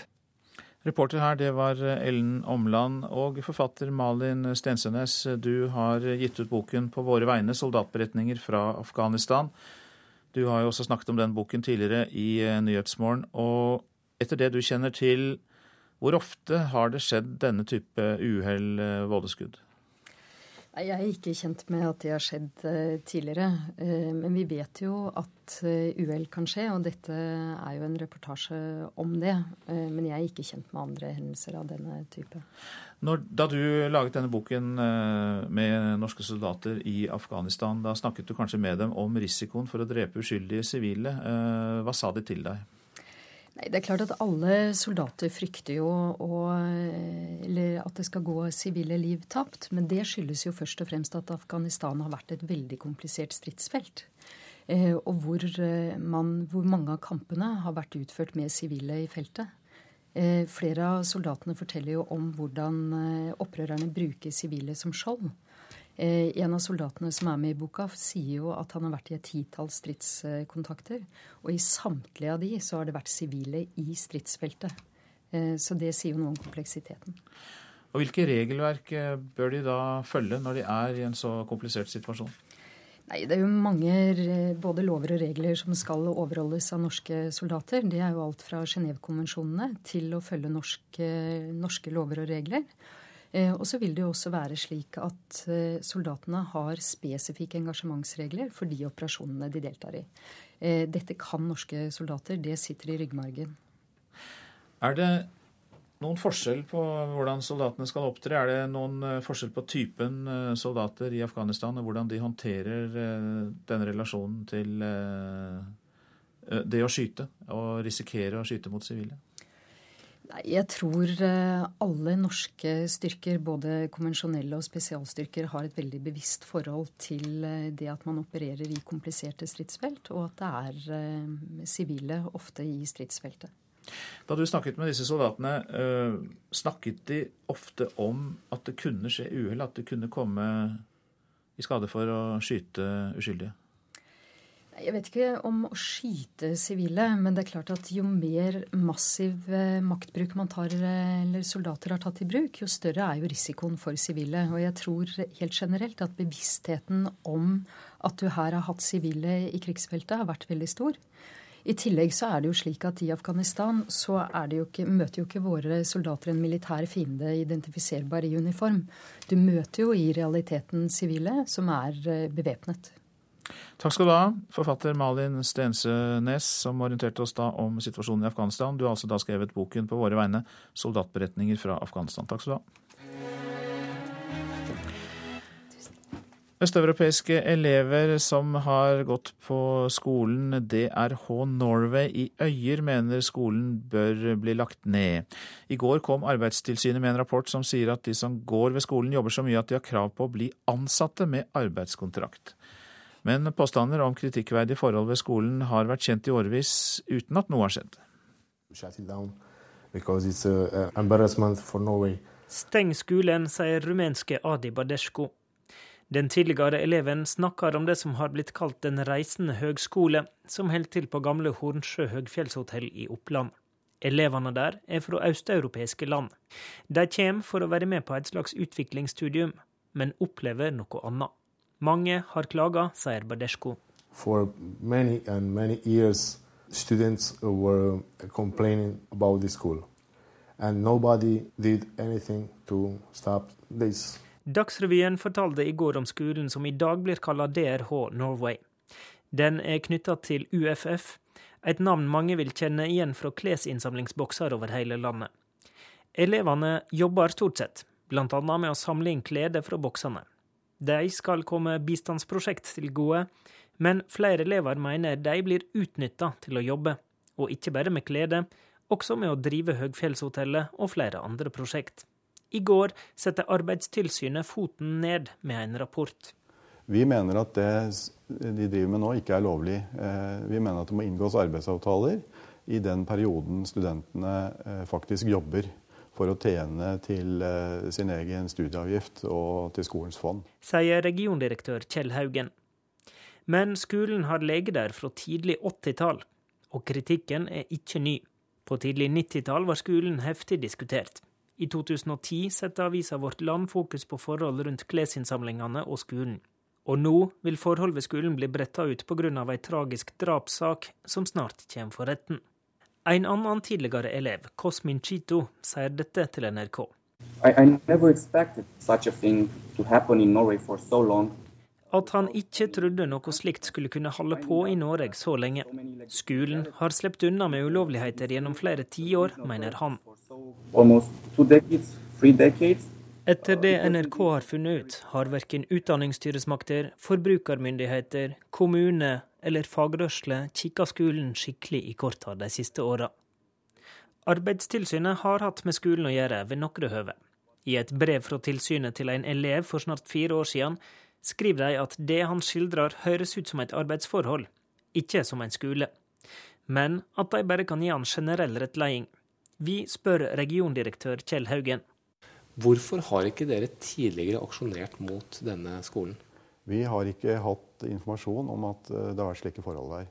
Reporter her, det var Ellen Omland. Og forfatter Malin Stensønes, du har gitt ut boken 'På våre vegne soldatberetninger fra Afghanistan'. Du har jo også snakket om den boken tidligere i Nyhetsmorgen. Og etter det du kjenner til, hvor ofte har det skjedd denne type uhell, vådeskudd? Jeg er ikke kjent med at det har skjedd tidligere. Men vi vet jo at uhell kan skje, og dette er jo en reportasje om det. Men jeg er ikke kjent med andre hendelser av denne type. Når, da du laget denne boken med norske soldater i Afghanistan, da snakket du kanskje med dem om risikoen for å drepe uskyldige sivile. Hva sa de til deg? Nei, Det er klart at alle soldater frykter jo å, at det skal gå sivile liv tapt. Men det skyldes jo først og fremst at Afghanistan har vært et veldig komplisert stridsfelt. Eh, og hvor, man, hvor mange av kampene har vært utført med sivile i feltet. Eh, flere av soldatene forteller jo om hvordan opprørerne bruker sivile som skjold. En av soldatene som er med i boka, sier jo at han har vært i et titalls stridskontakter. Og i samtlige av de så har det vært sivile i stridsfeltet. Så det sier jo noe om kompleksiteten. Og Hvilke regelverk bør de da følge når de er i en så komplisert situasjon? Nei, Det er jo mange både lover og regler som skal overholdes av norske soldater. Det er jo alt fra Genévekonvensjonene til å følge norske, norske lover og regler. Og så vil det jo også være slik at soldatene har spesifikke engasjementsregler for de operasjonene de deltar i. Dette kan norske soldater. Det sitter i ryggmargen. Er det noen forskjell på hvordan soldatene skal opptre? Er det noen forskjell på typen soldater i Afghanistan, og hvordan de håndterer denne relasjonen til det å skyte og risikere å skyte mot sivile? Jeg tror alle norske styrker, både konvensjonelle og spesialstyrker, har et veldig bevisst forhold til det at man opererer i kompliserte stridsfelt, og at det er sivile ofte i stridsfeltet. Da du snakket med disse soldatene, snakket de ofte om at det kunne skje uhell? At de kunne komme i skade for å skyte uskyldige? Jeg vet ikke om å skyte sivile, men det er klart at jo mer massiv maktbruk man tar, eller soldater har tatt i bruk, jo større er jo risikoen for sivile. Og jeg tror helt generelt at bevisstheten om at du her har hatt sivile i krigsfeltet, har vært veldig stor. I tillegg så er det jo slik at i Afghanistan så jo ikke, møter jo ikke våre soldater en militær fiende identifiserbar i uniform. Du møter jo i realiteten sivile som er bevæpnet. Takk skal du ha, forfatter Malin Stensønes, som orienterte oss da om situasjonen i Afghanistan. Du har altså da skrevet boken på våre vegne, 'Soldatberetninger fra Afghanistan'. Takk skal du ha. Østeuropeiske elever som har gått på skolen DRH Norway i Øyer, mener skolen bør bli lagt ned. I går kom Arbeidstilsynet med en rapport som sier at de som går ved skolen jobber så mye at de har krav på å bli ansatte med arbeidskontrakt. Men påstander om kritikkverdige forhold ved skolen har vært kjent i årevis uten at noe har skjedd. Steng skolen, sier rumenske Adi Badescu. Den tidligere eleven snakker om det som har blitt kalt Den reisende høgskole, som holder til på gamle Hornsjø høgfjellshotell i Oppland. Elevene der er fra østeuropeiske land. De kommer for å være med på et slags utviklingsstudium, men opplever noe annet. Mange har klaga, sier Badeshko. For many and many years students were complaining about the school, and nobody did anything to stop this. Dagsrevyen fortalte i går om skolen som i dag blir kalla DRH Norway. Den er knytta til UFF, et navn mange vil kjenne igjen fra klesinnsamlingsbokser over hele landet. Elevene jobber stort sett, bl.a. med å samle inn klede fra boksene. De skal komme bistandsprosjekt til gode, men flere elever mener de blir utnytta til å jobbe, og ikke bare med klede, også med å drive Høgfjellshotellet og flere andre prosjekt. I går satte Arbeidstilsynet foten ned med en rapport. Vi mener at det de driver med nå, ikke er lovlig. Eh, vi mener at det må inngås arbeidsavtaler i den perioden studentene eh, faktisk jobber for å tjene til eh, sin egen studieavgift og til skolens fond. Sier regiondirektør Kjell Haugen. Men skolen har lege der fra tidlig 80-tall, og kritikken er ikke ny. På tidlig 90-tall var skolen heftig diskutert. I 2010 setter avisa Vårt Land fokus på forhold rundt klesinnsamlingene og skolen. Og nå vil forhold ved skolen bli bretta ut pga. ei tragisk drapssak som snart kommer for retten. En annen tidligere elev, Cosmin Chito, sier dette til NRK. I, I never expected such a thing to happen in Norway for so. At han ikke trodde noe slikt skulle kunne holde på i Norge så lenge. Skolen har sluppet unna med ulovligheter gjennom flere tiår, mener han. Etter det NRK har funnet ut, har verken utdanningsstyresmakter, forbrukermyndigheter, kommune eller fagrørsle kikka skolen skikkelig i korta de siste åra. Arbeidstilsynet har hatt med skolen å gjøre ved noen høve. I et brev fra tilsynet til en elev for snart fire år siden skriver de at det han skildrer høres ut som et arbeidsforhold, ikke som en skole. Men at de bare kan gi han generell rettledning. Vi spør regiondirektør Kjell Haugen. Hvorfor har ikke dere tidligere aksjonert mot denne skolen? Vi har ikke hatt informasjon om at eh, det har vært slike forhold der.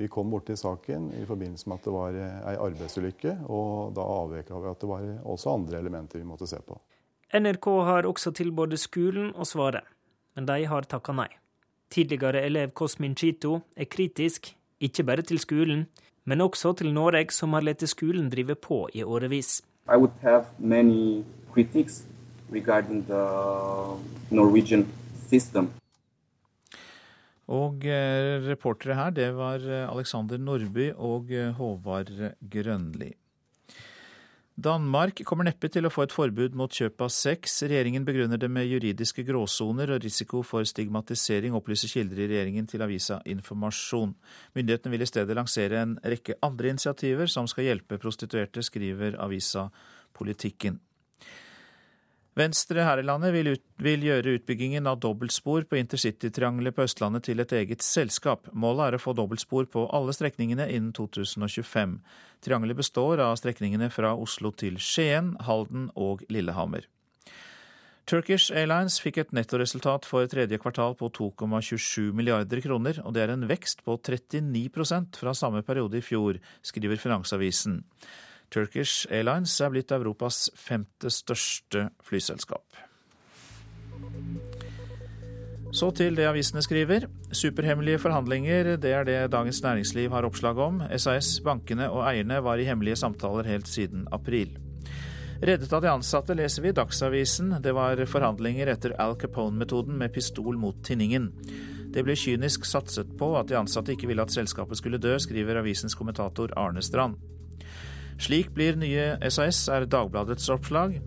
Vi kom borti saken i forbindelse med at det var eh, ei arbeidsulykke, og da avveka vi at det var også andre elementer vi måtte se på. NRK har også tilbudt skolen å svare men de har takka nei. Tidligere elev Cosmin Chito er kritisk, ikke bare til skolen, men også til Norge, som har latt skolen drive på i årevis. I would have many critics regarding the Norwegian system. Og eh, reportere her, det var eh, Alexander Nordby og eh, Håvard Grønli. Danmark kommer neppe til å få et forbud mot kjøp av sex. Regjeringen begrunner det med juridiske gråsoner og risiko for stigmatisering, opplyser kilder i regjeringen til avisa Informasjon. Myndighetene vil i stedet lansere en rekke andre initiativer som skal hjelpe prostituerte, skriver avisa Politikken. Venstre her i landet vil, ut, vil gjøre utbyggingen av dobbeltspor på intercitytriangelet på Østlandet til et eget selskap. Målet er å få dobbeltspor på alle strekningene innen 2025. Triangelet består av strekningene fra Oslo til Skien, Halden og Lillehammer. Turkish Airlines fikk et nettoresultat for tredje kvartal på 2,27 milliarder kroner, og det er en vekst på 39% fra samme periode i fjor, skriver Finansavisen. Turkish Airlines er blitt Europas femte største flyselskap. Så til det avisene skriver. Superhemmelige forhandlinger, det er det Dagens Næringsliv har oppslag om. SAS, bankene og eierne var i hemmelige samtaler helt siden april. Reddet av de ansatte, leser vi i Dagsavisen. Det var forhandlinger etter Al Capone-metoden med pistol mot tinningen. Det ble kynisk satset på at de ansatte ikke ville at selskapet skulle dø, skriver avisens kommentator Arne Strand. Slik blir nye SAS, er Dagbladets oppslag.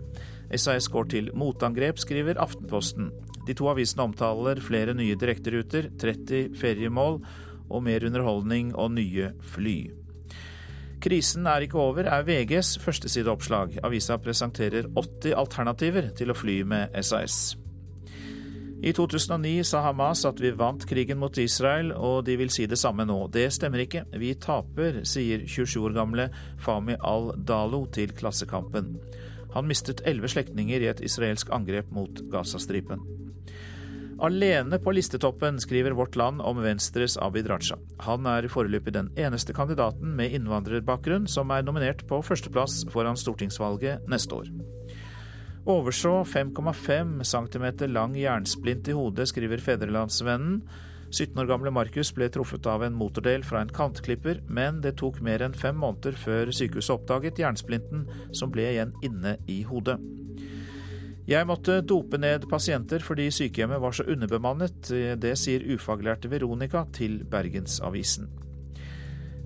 SAS går til motangrep, skriver Aftenposten. De to avisene omtaler flere nye direkteruter, 30 feriemål og mer underholdning og nye fly. Krisen er ikke over, er VGs førstesideoppslag. Avisa presenterer 80 alternativer til å fly med SAS. I 2009 sa Hamas at vi vant krigen mot Israel, og de vil si det samme nå. Det stemmer ikke. Vi taper, sier 27 år gamle Fami al-Dalo til Klassekampen. Han mistet elleve slektninger i et israelsk angrep mot Gazastripen. Alene på listetoppen skriver Vårt Land om Venstres Abid Raja. Han er foreløpig den eneste kandidaten med innvandrerbakgrunn som er nominert på førsteplass foran stortingsvalget neste år. Overså 5,5 cm lang jernsplint i hodet, skriver Fedrelandsvennen. 17 år gamle Markus ble truffet av en motordel fra en kantklipper, men det tok mer enn fem måneder før sykehuset oppdaget jernsplinten som ble igjen inne i hodet. Jeg måtte dope ned pasienter fordi sykehjemmet var så underbemannet. Det sier ufaglærte Veronica til Bergensavisen.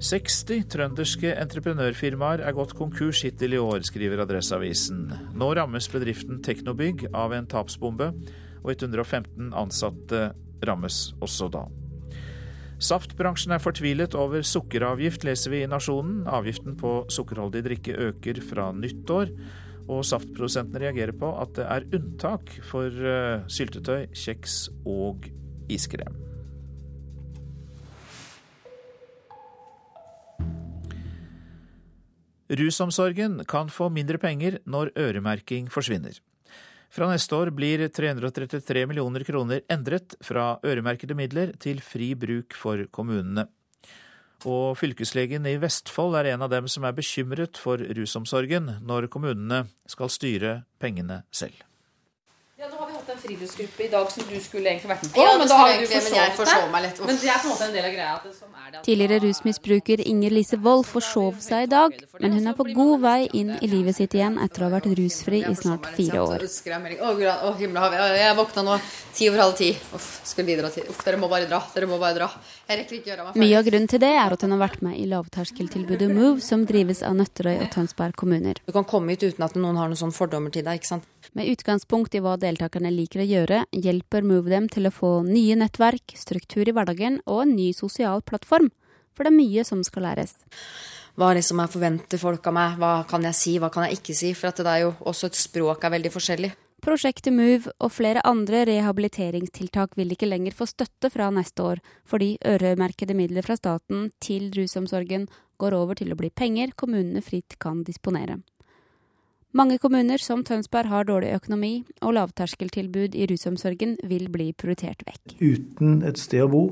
60 trønderske entreprenørfirmaer er gått konkurs hittil i år, skriver Adresseavisen. Nå rammes bedriften Teknobygg av en tapsbombe, og 115 ansatte rammes også da. Saftbransjen er fortvilet over sukkeravgift, leser vi i Nasjonen. Avgiften på sukkerholdig drikke øker fra nyttår, og saftprodusentene reagerer på at det er unntak for uh, syltetøy, kjeks og iskrem. Rusomsorgen kan få mindre penger når øremerking forsvinner. Fra neste år blir 333 millioner kroner endret fra øremerkede midler til fri bruk for kommunene. Og fylkeslegen i Vestfold er en av dem som er bekymret for rusomsorgen når kommunene skal styre pengene selv en friluftsgruppe i dag som du skulle egentlig vært med på. Ja, men da har du forsovet deg. Men det er på en måte en del av greia. At sånn er det. Tidligere rusmisbruker Inger Lise Wold forsov seg i dag, men hun er på god vei inn i livet sitt igjen etter å ha vært rusfri i snart fire år. Å, å, himla, jeg våkna nå ti over halv ti. Uff, skulle videre til. Uff, dere må bare dra. Dere må bare dra. Jeg rekker ikke gjøre meg ferdig. Mye av grunnen til det er at hun har vært med i lavterskeltilbudet Move, som drives av Nøtterøy og Tønsberg kommuner. Du kan komme hit uten at noen har noen sånne fordommer til deg, ikke sant. Med utgangspunkt i hva deltakerne liker å gjøre, hjelper Move dem til å få nye nettverk, struktur i hverdagen og en ny sosial plattform. For det er mye som skal læres. Hva liksom jeg forventer folk av meg, hva kan jeg si, hva kan jeg ikke si? For det er jo også et språk er veldig forskjellig. Prosjektet Move og flere andre rehabiliteringstiltak vil ikke lenger få støtte fra neste år, fordi øremerkede midler fra staten til rusomsorgen går over til å bli penger kommunene fritt kan disponere. Mange kommuner som Tønsberg har dårlig økonomi, og lavterskeltilbud i rusomsorgen vil bli prioritert vekk. Uten et sted å bo,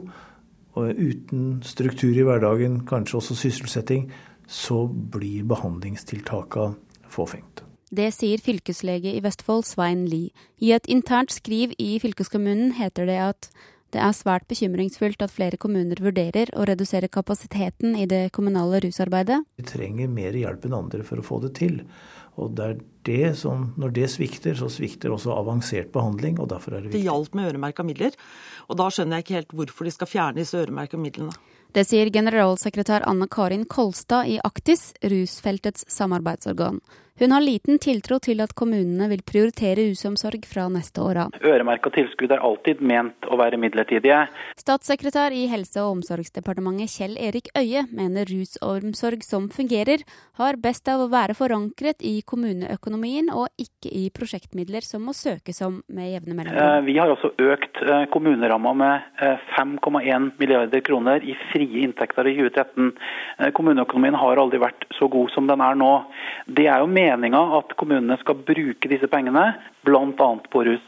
og uten struktur i hverdagen, kanskje også sysselsetting, så blir behandlingstiltaka fåfengt. Det sier fylkeslege i Vestfold, Svein Lie. I et internt skriv i fylkeskommunen heter det at det er svært bekymringsfullt at flere kommuner vurderer å redusere kapasiteten i det kommunale rusarbeidet. Vi trenger mer hjelp enn andre for å få det til. Og det er det som, når det svikter, så svikter også avansert behandling. og derfor er Det viktig. Det hjalp med øremerka midler, og da skjønner jeg ikke helt hvorfor de skal fjerne disse øremerka midlene. Det sier generalsekretær Anne Karin Kolstad i Aktis, rusfeltets samarbeidsorgan. Hun har liten tiltro til at kommunene vil prioritere rusomsorg fra neste år av. Øremerka tilskudd er alltid ment å være midlertidige. Statssekretær i Helse- og omsorgsdepartementet Kjell Erik Øie mener rusomsorg som fungerer, har best av å være forankret i kommuneøkonomien og ikke i prosjektmidler som må søkes om med jevne mellomrom. Eh, vi har også økt eh, kommuneramma med 5,1 eh, milliarder kroner i frie inntekter i 2013. Kommuneøkonomien har aldri vært så god som den er nå. Det er jo med meninga at kommunene skal bruke disse pengene bl.a. på rus.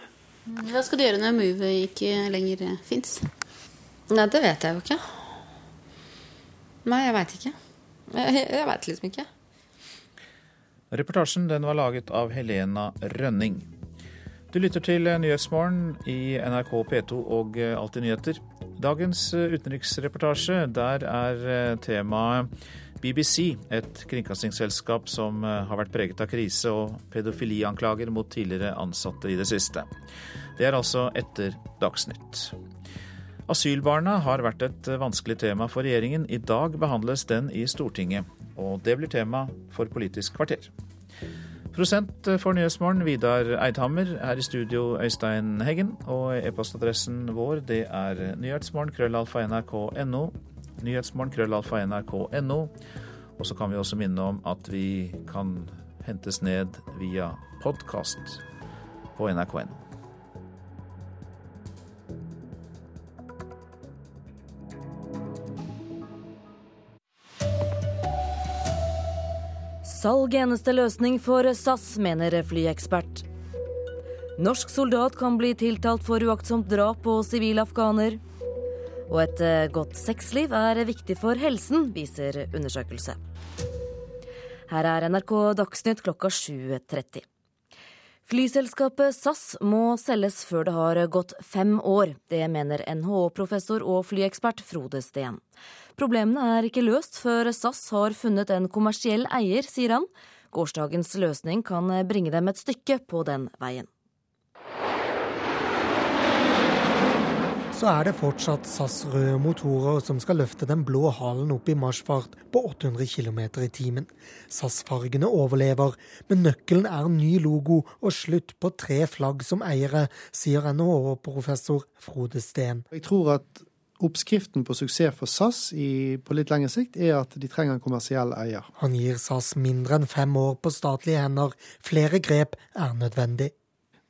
Hva skal du gjøre når Move ikke lenger fins? Nei, det vet jeg jo ikke. Nei, jeg veit ikke. Jeg, jeg veit liksom ikke. Reportasjen den var laget av Helena Rønning. Du lytter til Nyhetsmorgen i NRK P2 og Alltid nyheter. Dagens utenriksreportasje, der er temaet BBC, et kringkastingsselskap som eh, har vært preget av krise og pedofilianklager mot tidligere ansatte i det siste. Det er altså etter Dagsnytt. Asylbarna har vært et vanskelig tema for regjeringen. I dag behandles den i Stortinget, og det blir tema for Politisk kvarter. Prosent for Nyhetsmorgen, Vidar Eidhammer. Her i studio, Øystein Heggen. Og e-postadressen vår, det er nyhetsmorgen, krøllalfa, nrk.no nyhetsmorgen, krøllalfa nrk.no. Og så kan vi også minne om at vi kan hentes ned via podkast på nrk.no. Salg eneste løsning for SAS, mener flyekspert. Norsk soldat kan bli tiltalt for uaktsomt drap på sivil afghaner. Og et eh, godt sexliv er viktig for helsen, viser undersøkelse. Her er NRK Dagsnytt klokka 7.30. Flyselskapet SAS må selges før det har gått fem år. Det mener NHO-professor og flyekspert Frode Steen. Problemene er ikke løst før SAS har funnet en kommersiell eier, sier han. Gårsdagens løsning kan bringe dem et stykke på den veien. Så er det fortsatt SAS røde motorer som skal løfte den blå halen opp i marsjfart på 800 km i timen. SAS-fargene overlever, men nøkkelen er ny logo og slutt på tre flagg som eiere, sier NHO-professor Frode Steen. Jeg tror at Oppskriften på suksess for SAS i, på litt lengre sikt er at de trenger en kommersiell eier. Han gir SAS mindre enn fem år på statlige hender. Flere grep er nødvendig.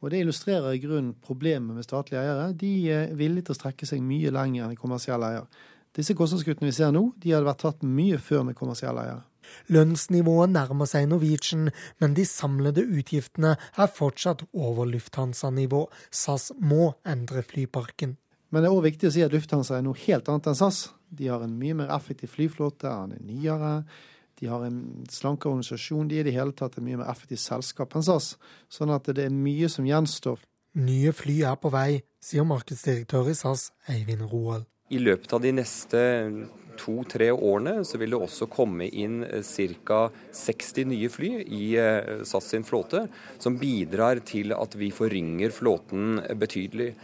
Og Det illustrerer i grunnen problemet med statlige eiere. De er villige til å strekke seg mye lenger enn kommersielle eiere. Disse kostnadskuttene vi ser nå, de hadde vært tatt mye før med kommersielle eiere. Lønnsnivået nærmer seg Norwegian, men de samlede utgiftene er fortsatt over Lufthansa-nivå. SAS må endre flyparken. Men det er òg viktig å si at Lufthansa er noe helt annet enn SAS. De har en mye mer effektiv flyflåte, han er nyere. De har en slankere organisasjon. De er i det hele tatt et mye mer effektivt selskap enn SAS. Sånn at det er mye som gjenstår. Nye fly er på vei, sier markedsdirektør i SAS, Eivind Roald. I løpet av de neste to-tre årene så vil det også komme inn eh, ca. 60 nye fly i eh, SAS sin flåte, som bidrar til at vi forrynger flåten betydelig.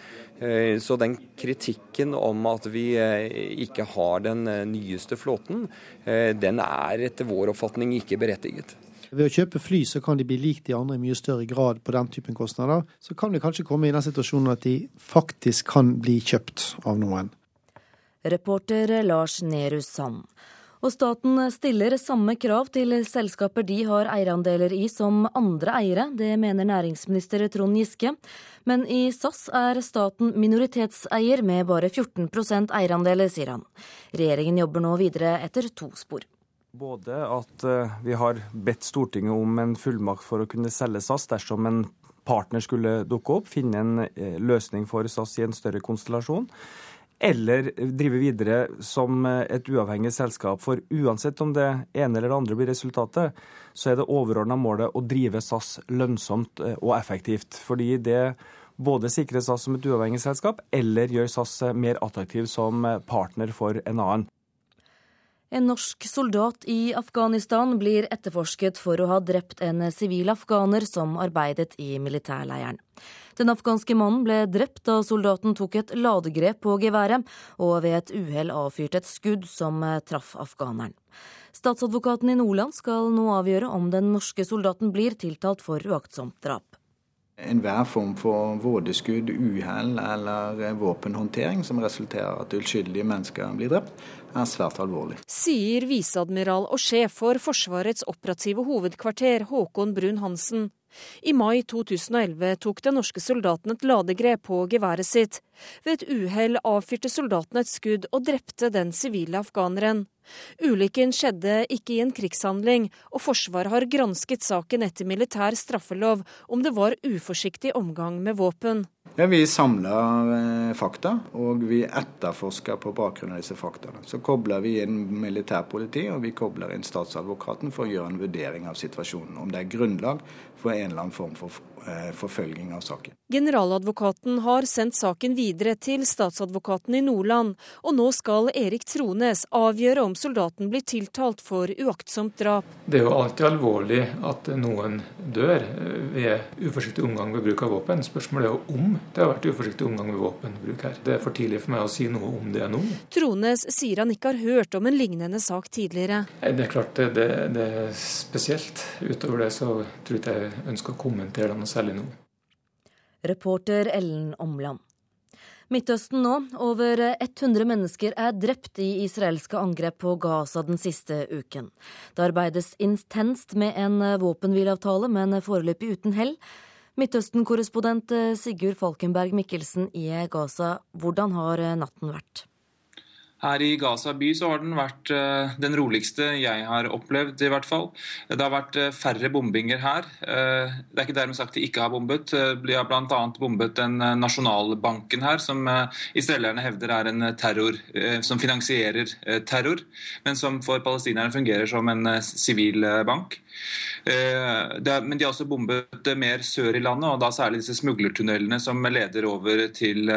Eh, så den kritikken om at vi ikke har den nyeste flåten, den er etter vår oppfatning ikke berettiget. Ved å kjøpe fly så kan de bli lik de andre i mye større grad på den typen kostnader. Så kan vi kanskje komme i den situasjonen at de faktisk kan bli kjøpt av noen. Reporter Lars Nehru Sand. Og staten stiller samme krav til selskaper de har eierandeler i som andre eiere. Det mener næringsminister Trond Giske. Men i SAS er staten minoritetseier med bare 14% eierandeler, sier han. Regjeringen jobber nå videre etter to spor. Både at eh, vi har bedt Stortinget om en fullmakt for å kunne selge SAS dersom en partner skulle dukke opp, finne en eh, løsning for SAS i en større konstellasjon eller drive videre som et uavhengig selskap. For uansett om det ene eller det andre blir resultatet, så er det overordna målet å drive SAS lønnsomt eh, og effektivt. Fordi det både sikrer SAS som et uavhengig selskap, eller gjør SAS mer attraktiv som partner for en annen. En norsk soldat i Afghanistan blir etterforsket for å ha drept en sivil afghaner som arbeidet i militærleiren. Den afghanske mannen ble drept da soldaten tok et ladegrep på geværet, og ved et uhell avfyrte et skudd som traff afghaneren. Statsadvokaten i Nordland skal nå avgjøre om den norske soldaten blir tiltalt for uaktsomt drap. Enhver form for vådeskudd, uhell eller våpenhåndtering som resulterer at uskyldige mennesker blir drept, er svært alvorlig. Sier viseadmiral og sjef for Forsvarets operative hovedkvarter Håkon Brun-Hansen. I mai 2011 tok den norske soldaten et ladegrep på geværet sitt. Ved et uhell avfyrte soldaten et skudd og drepte den sivile afghaneren. Ulykken skjedde ikke i en krigshandling, og Forsvaret har gransket saken etter militær straffelov om det var uforsiktig omgang med våpen. Ja, Vi samler eh, fakta, og vi etterforsker på bakgrunn av disse faktaene. Så kobler vi inn militærpoliti og vi kobler inn statsadvokaten for å gjøre en vurdering av situasjonen. Om det er grunnlag for en eller annen form for forfølging av saken. Generaladvokaten har sendt saken videre til statsadvokaten i Nordland, og nå skal Erik Trones avgjøre om soldaten blir tiltalt for uaktsomt drap. Det er jo alltid alvorlig at noen dør ved uforsiktig omgang ved bruk av våpen. Spørsmålet er jo om det har vært uforsiktig omgang ved våpenbruk her. Det er for tidlig for meg å si noe om det nå. Trones sier han ikke har hørt om en lignende sak tidligere. Det er klart det, det, det er spesielt. Utover det så tror jeg ikke jeg ønsker å kommentere denne noe særlig nå. Reporter Ellen Omland. Midtøsten nå. Over 100 mennesker er drept i israelske angrep på Gaza den siste uken. Det arbeides intenst med en våpenhvileavtale, men foreløpig uten hell. Midtøsten-korrespondent Sigurd Falkenberg Mikkelsen i Gaza, hvordan har natten vært? Her i Gaza by så har den vært uh, den roligste jeg har opplevd, i hvert fall. Det har vært uh, færre bombinger her. Uh, det er ikke dermed sagt de ikke har bombet. De har bl.a. bombet den nasjonalbanken her, som israelerne hevder er en terror som finansierer terror, men som for palestinerne fungerer som en sivil bank. Men de har også bombet mer sør i landet, og da særlig disse smuglertunnelene som leder over til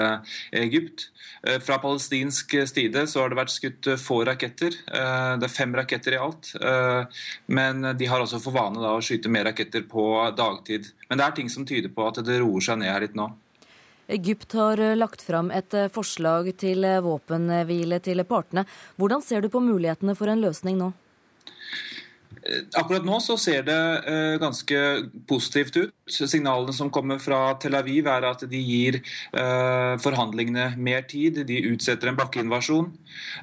Egypt. Eh, fra palestinsk side så har det vært skutt eh, få raketter. Eh, det er fem raketter i alt. Men de har også for vane da, å skyte mer raketter på dagtid. Men det er ting som tyder på at det roer seg ned her litt nå. Egypt har lagt fram et forslag til våpenhvile til partene. Hvordan ser du på mulighetene for en løsning nå? Eh, akkurat nå så ser det eh, ganske positivt ut. Signalene som kommer fra Tel Aviv er at de gir eh, forhandlingene mer tid. De utsetter en bakkeinvasjon.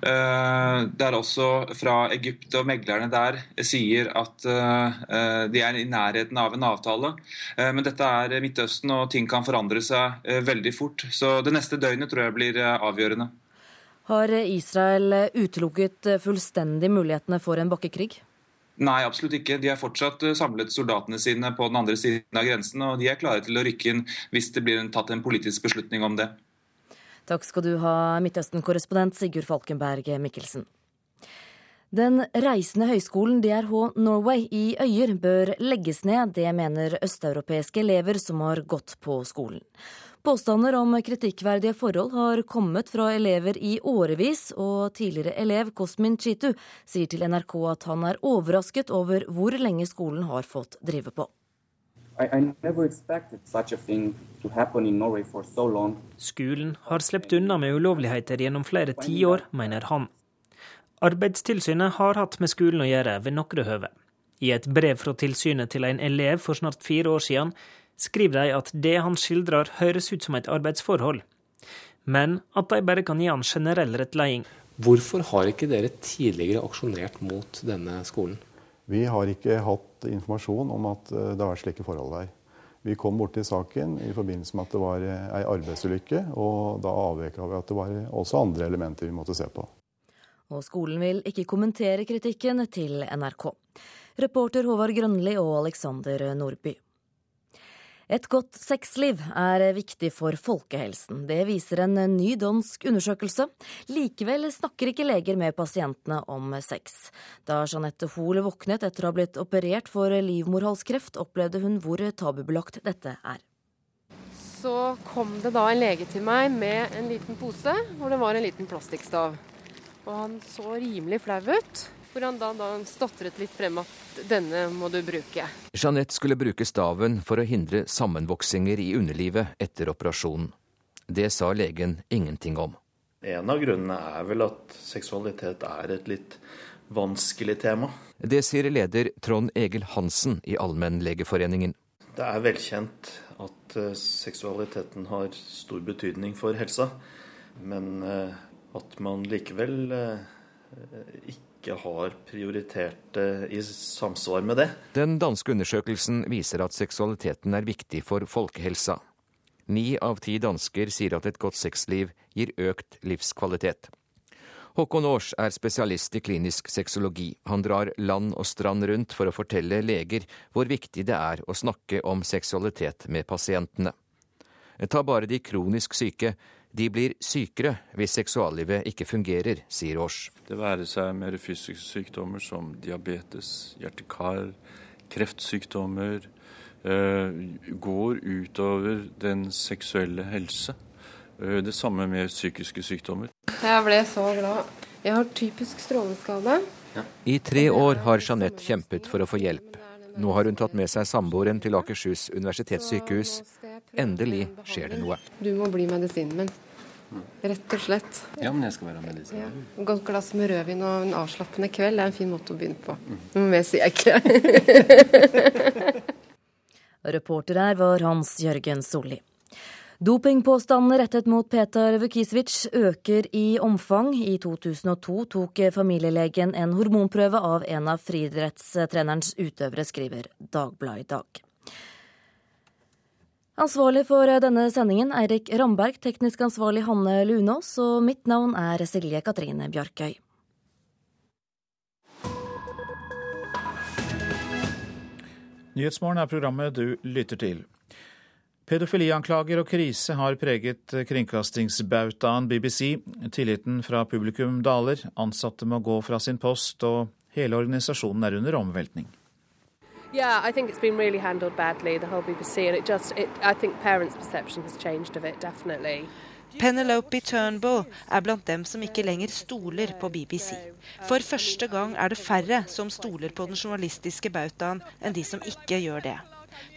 Det er også fra Egypt og meglerne der sier at de er i nærheten av en avtale. Men dette er Midtøsten, og ting kan forandre seg veldig fort. Så det neste døgnet tror jeg blir avgjørende. Har Israel utelukket fullstendig mulighetene for en bakkekrig? Nei, absolutt ikke. De har fortsatt eh, samlet soldatene sine på den andre siden av grensen, og de er klare til å rykke inn hvis det blir tatt en politisk beslutning om det. Takk skal du ha, Midtøsten-korrespondent Sigurd Falkenberg Mikkelsen. Den reisende høyskolen DRH Norway i Øyer bør legges ned, det mener østeuropeiske elever som har gått på skolen. Påstander om kritikkverdige forhold har kommet fra elever i årevis, og tidligere elev Kosmin Chitu sier til NRK at han er overrasket over hvor lenge skolen har fått drive på. Skolen har sluppet unna med ulovligheter gjennom flere tiår, mener han. Arbeidstilsynet har hatt med skolen å gjøre ved noen høve. I et brev fra tilsynet til en elev for snart fire år siden skriver de at det han skildrer høres ut som et arbeidsforhold, men at de bare kan gi han generell rettledning. Hvorfor har ikke dere tidligere aksjonert mot denne skolen? Vi har ikke hatt informasjon om at eh, det har vært slike forhold der. Vi kom borti saken i forbindelse med at det var eh, ei arbeidsulykke, og da avveka vi at det var også andre elementer vi måtte se på. Og skolen vil ikke kommentere kritikken til NRK. Reporter Håvard Grønli og Alexander Nordby. Et godt sexliv er viktig for folkehelsen. Det viser en ny dansk undersøkelse. Likevel snakker ikke leger med pasientene om sex. Da Jeanette Hoel våknet etter å ha blitt operert for livmorhalskreft, opplevde hun hvor tabubelagt dette er. Så kom det da en lege til meg med en liten pose hvor det var en liten plastikkstav. Og han så rimelig flau ut hvor han da, da stotret litt frem at denne må du bruke. Jeanette skulle bruke staven for å hindre sammenvoksinger i underlivet etter operasjonen. Det sa legen ingenting om. En av grunnene er vel at seksualitet er et litt vanskelig tema. Det sier leder Trond Egil Hansen i Allmennlegeforeningen. Det er velkjent at eh, seksualiteten har stor betydning for helsa, men eh, at man likevel eh, ikke ikke har prioritert det i samsvar med det. Den danske undersøkelsen viser at seksualiteten er viktig for folkehelsa. Ni av ti dansker sier at et godt sexliv gir økt livskvalitet. Håkon Aars er spesialist i klinisk sexologi. Han drar land og strand rundt for å fortelle leger hvor viktig det er å snakke om seksualitet med pasientene. Ta bare de kronisk syke, de blir sykere hvis seksuallivet ikke fungerer, sier Aars. Det være seg mer fysiske sykdommer som diabetes, hjerte-kar, kreftsykdommer, eh, går utover den seksuelle helse. Eh, det samme med psykiske sykdommer. Jeg ble så glad. Jeg har typisk stråleskade. I tre år har Jeanette kjempet for å få hjelp. Nå har hun tatt med seg samboeren til Akershus universitetssykehus. Endelig skjer det noe. Du må bli medisinen min. Rett og slett. Ja, men jeg skal være medisin. Ja. Et godt glass med rødvin og en avslappende kveld er en fin måte å begynne på. Mm. Mer sier jeg ikke. *laughs* Reporter her var Hans Jørgen Solli. Dopingpåstandene rettet mot Petar Vukisevic øker i omfang. I 2002 tok familielegen en hormonprøve av en av friidrettstrenerens utøvere, skriver Dagbladet i dag. Ansvarlig for denne sendingen Eirik Ramberg, teknisk ansvarlig Hanne Lunås, og mitt navn er Silje Katrine Bjarkøy. Nyhetsmorgen er programmet du lytter til. Pedofilianklager og krise har preget kringkastingsbautaen BBC. Tilliten fra publikum daler, ansatte må gå fra sin post, og hele organisasjonen er under omveltning. Yeah, I think it's been really handled badly, the whole BBC, and it just, it, I think parents' perception has changed of it, definitely. Penelope Turnbull er blant dem som ikke lenger stoler på BBC. For første gang er det færre som stoler på den journalistiske bautaen enn de som ikke gjør det.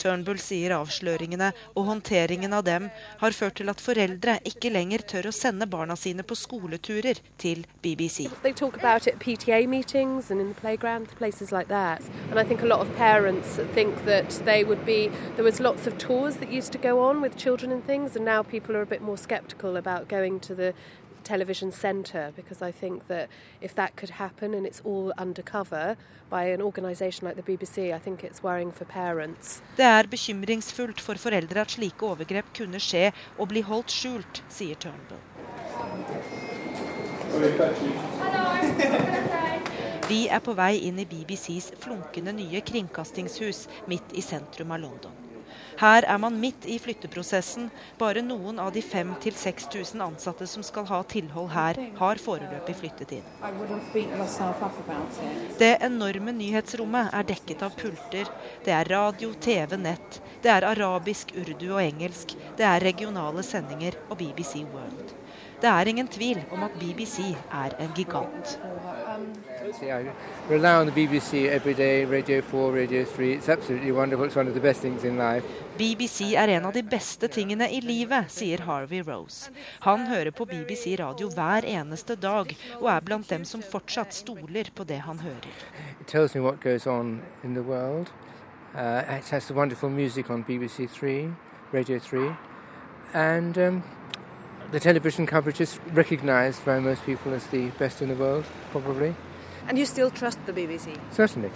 Turnbull sier avsløringene og håndteringen av dem har ført til at foreldre ikke lenger tør å sende barna sine på skoleturer til BBC. Things, and now people are a bit more skeptical about going to the television centre because I think that if that could happen and it's all undercover by an organisation like the BBC, I think it's worrying for parents. Det er bekymringsfullt for foreldre at slike overgrep kunne skje og bli holdt skjult, sier Turnbull. Vi er på vei inn i BBCs flunkende nye kringkastingshus midt i sentrum av London. Her er man midt i flytteprosessen. Bare noen av de 5000-6000 ansatte som skal ha tilhold her, har foreløpig flyttet inn. Det enorme nyhetsrommet er dekket av pulter. Det er radio, TV, nett. Det er arabisk, urdu og engelsk. Det er regionale sendinger og BBC World. Det er ingen tvil om at BBC er en gigant. BBC day, Radio 4, Radio 3. It's absolutely wonderful. It's one of the best things in life. BBC er en av de beste tingene i livet, sier Harvey Rose. Han hører på BBC radio hver eneste dag, og er blant dem som fortsatt stoler på det han hører. It tells me what goes on in the world. Uh, it has the wonderful music on BBC 3, Radio 3. And um, the television coverage is recognized by most people as the best in the world, probably. And you still trust the BBC? Certainly.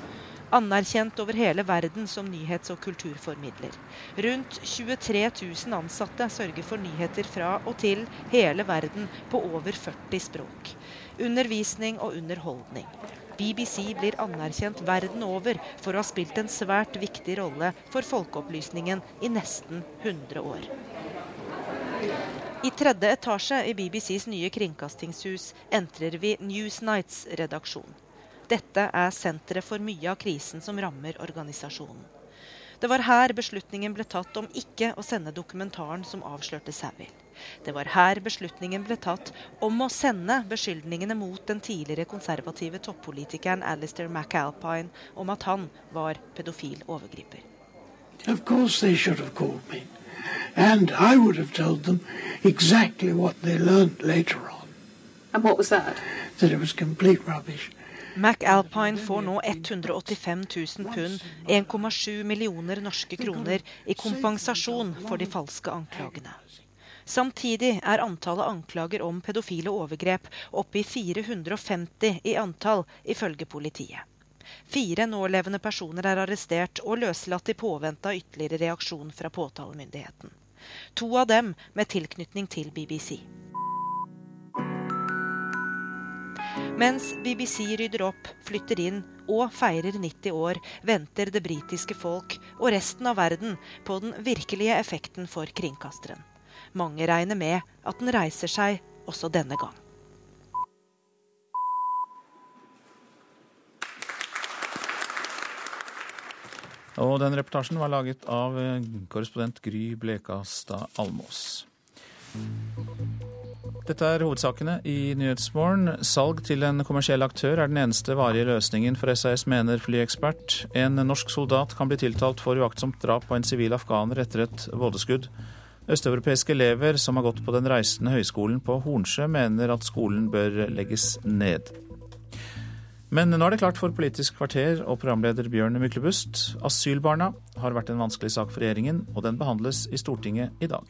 Anerkjent over hele verden som nyhets- og kulturformidler. Rundt 23 000 ansatte sørger for nyheter fra og til hele verden på over 40 språk. Undervisning og underholdning. BBC blir anerkjent verden over for å ha spilt en svært viktig rolle for folkeopplysningen i nesten 100 år. I tredje etasje i BBCs nye kringkastingshus entrer vi Newsnights redaksjon. Dette er senteret for mye av krisen som rammer organisasjonen. Det var her beslutningen ble tatt om ikke å sende dokumentaren som avslørte Saville. Det var her beslutningen ble tatt om å sende beskyldningene mot den tidligere konservative toppolitikeren Alistair McAlpine om at han var pedofil overgriper. Of course they should have called me. And I would have told them exactly what they learned later on. And what was that? That it was complete rubbish. McAlpine får nå 185 000 pund, 1,7 millioner norske kroner, i kompensasjon for de falske anklagene. Samtidig er antallet anklager om pedofile overgrep oppe i 450 i antall, ifølge politiet. Fire nålevende personer er arrestert og løslatt i påvente av ytterligere reaksjon fra påtalemyndigheten. To av dem med tilknytning til BBC. Mens BBC rydder opp, flytter inn og feirer 90 år, venter det britiske folk og resten av verden på den virkelige effekten for kringkasteren. Mange regner med at den reiser seg også denne gang. Og den reportasjen var laget av eh, korrespondent Gry Blekastad Almås. Dette er hovedsakene i Nyhetsmorgen. Salg til en kommersiell aktør er den eneste varige løsningen for SAS, mener flyekspert. En norsk soldat kan bli tiltalt for uaktsomt drap på en sivil afghaner etter et vådeskudd. Østeuropeiske elever som har gått på den reisende høyskolen på Hornsjø, mener at skolen bør legges ned. Men nå er det klart for Politisk kvarter og programleder Bjørn Myklebust. Asylbarna har vært en vanskelig sak for regjeringen, og den behandles i Stortinget i dag.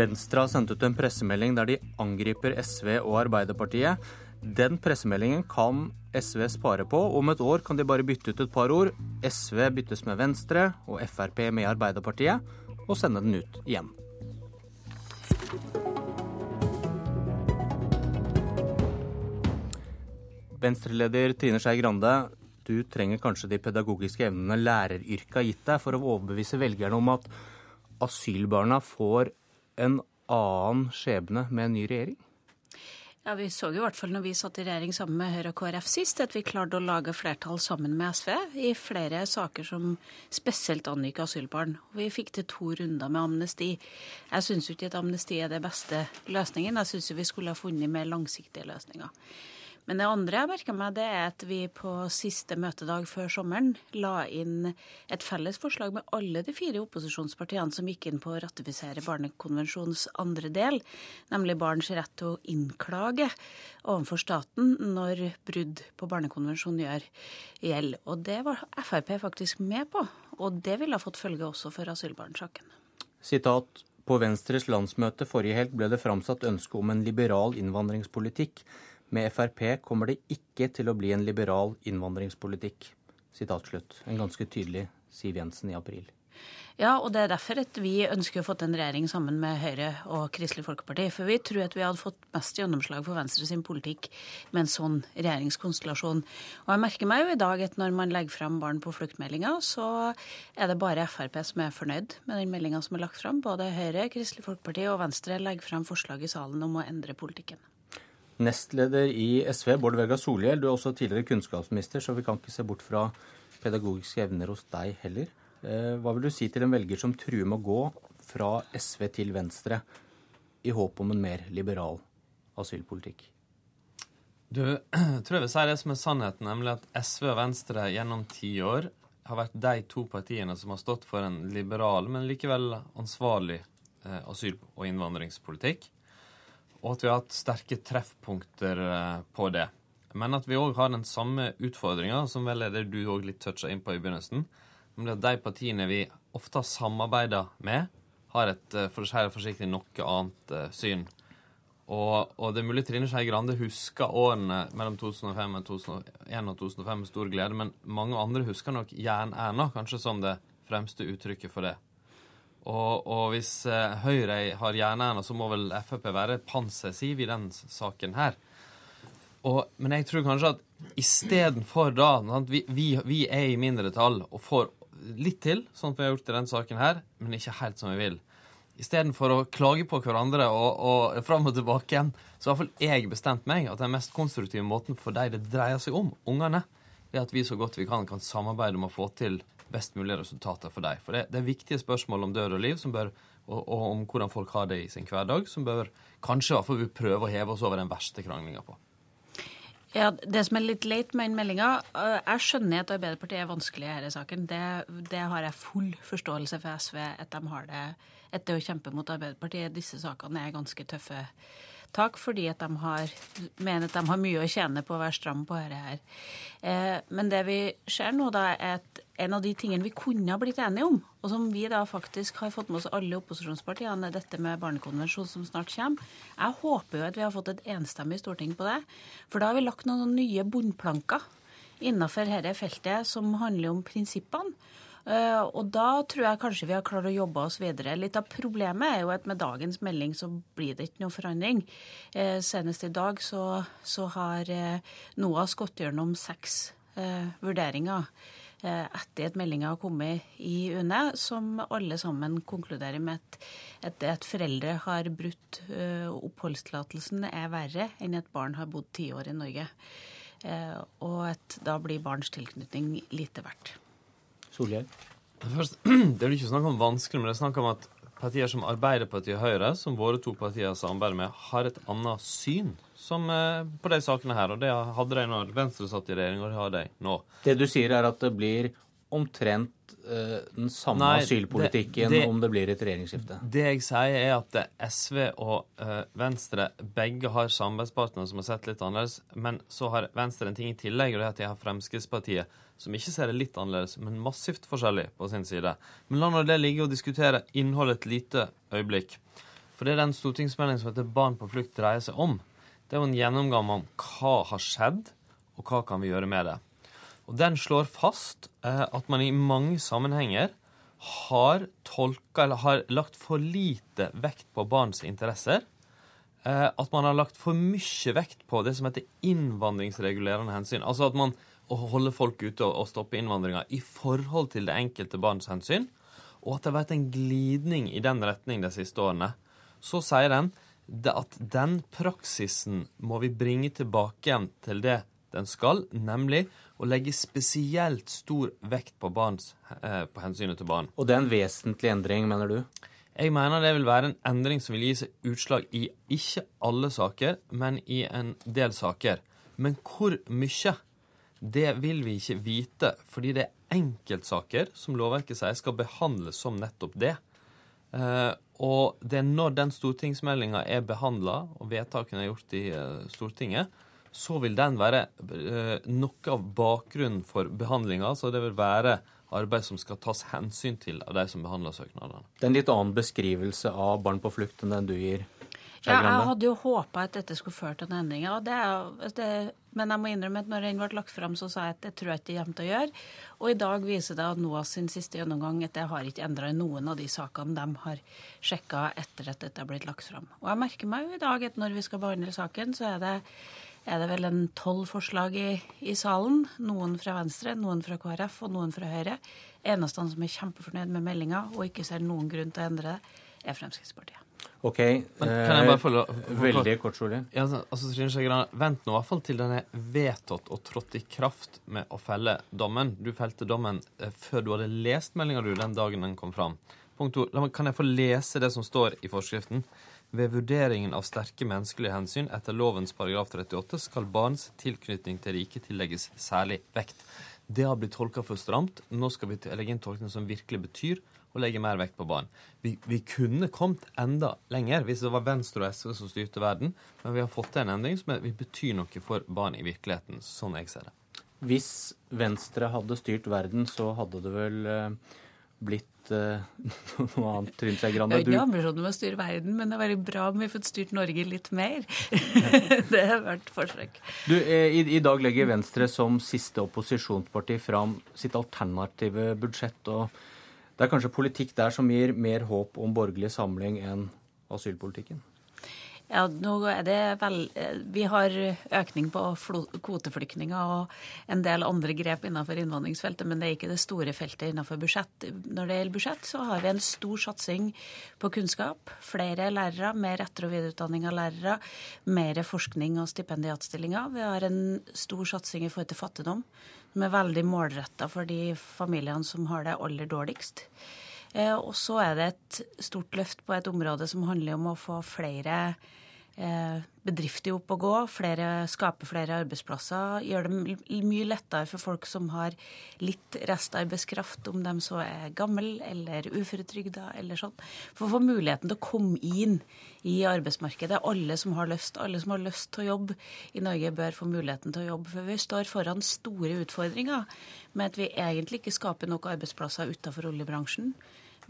Venstre har sendt ut en pressemelding der de angriper SV og Arbeiderpartiet. Den pressemeldingen kan SV spare på. Om et år kan de bare bytte ut et par ord. SV byttes med Venstre og Frp med Arbeiderpartiet. og sende den ut igjen. Venstreleder Trine Skei Grande, du trenger kanskje de pedagogiske evnene læreryrket har gitt deg for å overbevise velgerne om at asylbarna får en annen skjebne med en ny regjering? Ja, Vi så jo i hvert fall når vi satt i regjering sammen med Høyre og KrF sist, at vi klarte å lage flertall sammen med SV i flere saker som spesielt angikk asylbarn. Vi fikk til to runder med amnesti. Jeg syns ikke at amnesti er det beste løsningen. Jeg syns vi skulle ha funnet mer langsiktige løsninger. Men det andre jeg merka meg, det er at vi på siste møtedag før sommeren la inn et felles forslag med alle de fire opposisjonspartiene som gikk inn på å ratifisere Barnekonvensjonens andre del, nemlig barns rett til å innklage overfor staten når brudd på Barnekonvensjonen gjør gjeld. Og det var Frp faktisk med på, og det ville ha fått følge også for asylbarnsaken. Sitat på Venstres landsmøte forrige helg ble det framsatt ønske om en liberal innvandringspolitikk. Med Frp kommer det ikke til å bli en liberal innvandringspolitikk. En ganske tydelig Siv Jensen i april. Ja, og det er derfor at vi ønsker å få til en regjering sammen med Høyre og Kristelig Folkeparti. For vi tror at vi hadde fått mest gjennomslag for Venstre sin politikk med en sånn regjeringskonstellasjon. Og jeg merker meg jo i dag at når man legger fram Barn på flukt-meldinga, så er det bare Frp som er fornøyd med den meldinga som er lagt fram. Både Høyre, Kristelig Folkeparti og Venstre legger fram forslag i salen om å endre politikken. Nestleder i SV, Bård Vegar Solhjell, du er også tidligere kunnskapsminister, så vi kan ikke se bort fra pedagogiske evner hos deg heller. Eh, hva vil du si til en velger som truer med å gå fra SV til Venstre i håp om en mer liberal asylpolitikk? Du, *clears throat* tror jeg vil si det som er sannheten, nemlig at SV og Venstre gjennom ti år har vært de to partiene som har stått for en liberal, men likevel ansvarlig eh, asyl- og innvandringspolitikk og at vi har hatt sterke treffpunkter eh, på det. Men at vi òg har den samme utfordringa, som vel er det du òg litt toucha inn på i begynnelsen. Nemlig at de partiene vi ofte har samarbeida med, har et eh, for å si det forsiktig noe annet uh, syn. Og, og, det er mulig Trine Skei Grande husker årene mellom 2005 og 2001 og 2005 med stor glede, men mange andre husker nok Jern-Erna kanskje som det fremste uttrykket for det. Og, og hvis eh, Høyre har jern så må vel Frp være pansersiv i den saken her. Og, men jeg tror kanskje at istedenfor da vi, vi, vi, er i mindretall og får litt til, sånn som vi har gjort i denne saken her, men ikke helt som vi vil. Istedenfor å klage på hverandre og, og fram og tilbake igjen, så har iallfall jeg bestemt meg at den mest konstruktive måten for de det dreier seg om, ungene, er at vi så godt vi kan kan samarbeide om å få til best mulig resultater for dem. For det, det, er viktige spørsmål om død og liv bør, og, og, om hvordan folk har det i sin hverdag, som bør kanskje hvert prøve å heve oss over den verste kranglinga på. Ja, Det som er litt leit med den meldinga øh, Jeg skjønner at Arbeiderpartiet er vanskelig i denne saken. Det, det, har jeg full forståelse for SV, at de har det etter å kjempe mot Arbeiderpartiet. Disse sakene er ganske tøffe tak, fordi at de har, mener at de har mye å tjene på å være stram på dette her. Eh, men det vi ser nå, da, er at en av de tingene vi kunne ha blitt enige om, og som vi da faktisk har fått med oss alle opposisjonspartiene, er dette med barnekonvensjon som snart kommer. Jeg håper jo at vi har fått et enstemmig storting på det, for da har vi lagt noen nye bunnplanker innenfor dette feltet som handler om prinsippene. Eh, og da tror jeg kanskje vi har klart å jobbe oss videre. Litt av problemet er jo at med dagens melding så blir det ikke noe forandring. Eh, senest i dag så, så har eh, NOAS gått gjennom seks vurderinger etter at meldinga har kommet i UNE, som alle sammen konkluderer med at, at foreldre har brutt oppholdstillatelsen, er verre enn at barn har bodd ti år i Norge. Og at da blir barns tilknytning lite verdt. Solhjell? *clears throat* Det er ikke snakk om vanskelig, men det er snakk om at partier som Arbeiderpartiet og Høyre, som våre to partier samarbeider med, har et annet syn som, eh, på de sakene her. Og det hadde de når Venstre satt i regjering, og det har de nå. Det du sier, er at det blir omtrent uh, den samme Nei, asylpolitikken det, det, om det blir et regjeringsskifte? Det jeg sier, er at SV og uh, Venstre begge har samarbeidspartnere som har sett litt annerledes. Men så har Venstre en ting i tillegg, og det er at de har Fremskrittspartiet som ikke ser det litt annerledes, men massivt forskjellig på sin side. Men la nå det ligge og diskutere innholdet et lite øyeblikk. For det er den stortingsmeldingen som heter Barn på flukt dreier seg om. Det er jo en gjennomgang om hva har skjedd, og hva kan vi gjøre med det. Og Den slår fast eh, at man i mange sammenhenger har tolka eller har lagt for lite vekt på barns interesser. Eh, at man har lagt for mye vekt på det som heter innvandringsregulerende hensyn. Altså at man holder folk ute og, og stoppe innvandringa i forhold til det enkelte barns hensyn. Og at det har vært en glidning i den retning de siste årene. Så sier den at den praksisen må vi bringe tilbake igjen til det den skal, nemlig å legge spesielt stor vekt på, barns, eh, på hensynet til barn. Og det er en vesentlig endring, mener du? Jeg mener det vil være en endring som vil gi seg utslag i ikke alle saker, men i en del saker. Men hvor mye? Det vil vi ikke vite, fordi det er enkeltsaker som lovverket sier skal behandles som nettopp det. Eh, og det er når den stortingsmeldinga er behandla, og vedtakene er gjort i eh, Stortinget, så vil den være eh, noe av bakgrunnen for behandlinga. Så det vil være arbeid som skal tas hensyn til av de som behandler søknadene. Det er en litt annen beskrivelse av barn på flukt enn den du gir? Ja, jeg hadde jo håpa at dette skulle føre til en endring. Og Det er, det, men jeg må innrømme at når den ble lagt fram, så sa jeg at det tror jeg ikke det kommer til å gjøre. Og i dag viser det at NOAS sin siste gjennomgang at det har ikke endra noen av de sakene de har sjekka etter at dette er blitt lagt fram. Og jeg merker meg jo i dag at når vi skal behandle saken, så er det er det vel en tolv forslag i, i, salen. Noen fra Venstre, noen fra KrF og noen fra Høyre. Eneste som er kjempefornøyd med meldinga og ikke ser noen grunn til å endre det, er Fremskrittspartiet. OK. Men kan jeg bare følge Veldig kort, Solhjell. Ja, altså, Trine Skei Grande, vent nå i hvert fall til den er vedtatt og trådt i kraft med å felle dommen. Du felte dommen eh, før du hadde lest meldinga den dagen den kom fram. Punkt to. Kan jeg få lese det som står i forskriften? Ved vurderingen av sterke menneskelige hensyn etter lovens paragraf 38 skal barns tilknytning til riket tillegges særlig vekt. Det har blitt tolka for stramt. Nå skal vi legge inn tolkning som virkelig betyr å legge mer vekt på barn. Vi, vi, kunne kommet enda lenger hvis det var Venstre og SV som styrte verden, men vi har fått til en endring som vil bety noe for barn i virkeligheten, sånn jeg ser det. Hvis Venstre hadde styrt verden, så hadde det vel eh, blitt uh, *laughs* noe annet, Trine Skei Grande? Jeg har ikke ambisjoner med å styre verden, men det er veldig bra om vi får styrt Norge litt mer. *laughs* det har vært forsøk. Du, eh, i, I dag legger Venstre som siste opposisjonsparti fram sitt alternative budsjett. og Det er kanskje politikk der som gir mer håp om borgerlig samling enn asylpolitikken? Ja, nå er det vel Vi har økning på kvoteflyktninger og en del andre grep innenfor innvandringsfeltet, men det er ikke det store feltet innenfor budsjett. Når det gjelder budsjett, så har vi en stor satsing på kunnskap. Flere lærere, mer etter- og videreutdanning av lærere, mer forskning og stipendiatstillinger. Vi har en stor satsing i forhold til fattigdom, som er veldig målretta for de familiene som har det aller dårligst. Eh, og så er det et stort løft på et område som handler om å få flere bedrifter opp og gå, flere, skape flere arbeidsplasser. Gjøre det mye lettere for folk som har litt restarbeidskraft, om de så er gamle eller uføretrygda eller sånn. For å få muligheten til å komme inn i arbeidsmarkedet. Alle som har lyst, alle som har lyst til å jobbe i Norge, bør få muligheten til å jobbe. For vi står foran store utfordringer med at vi egentlig ikke skaper nok arbeidsplasser utenfor oljebransjen.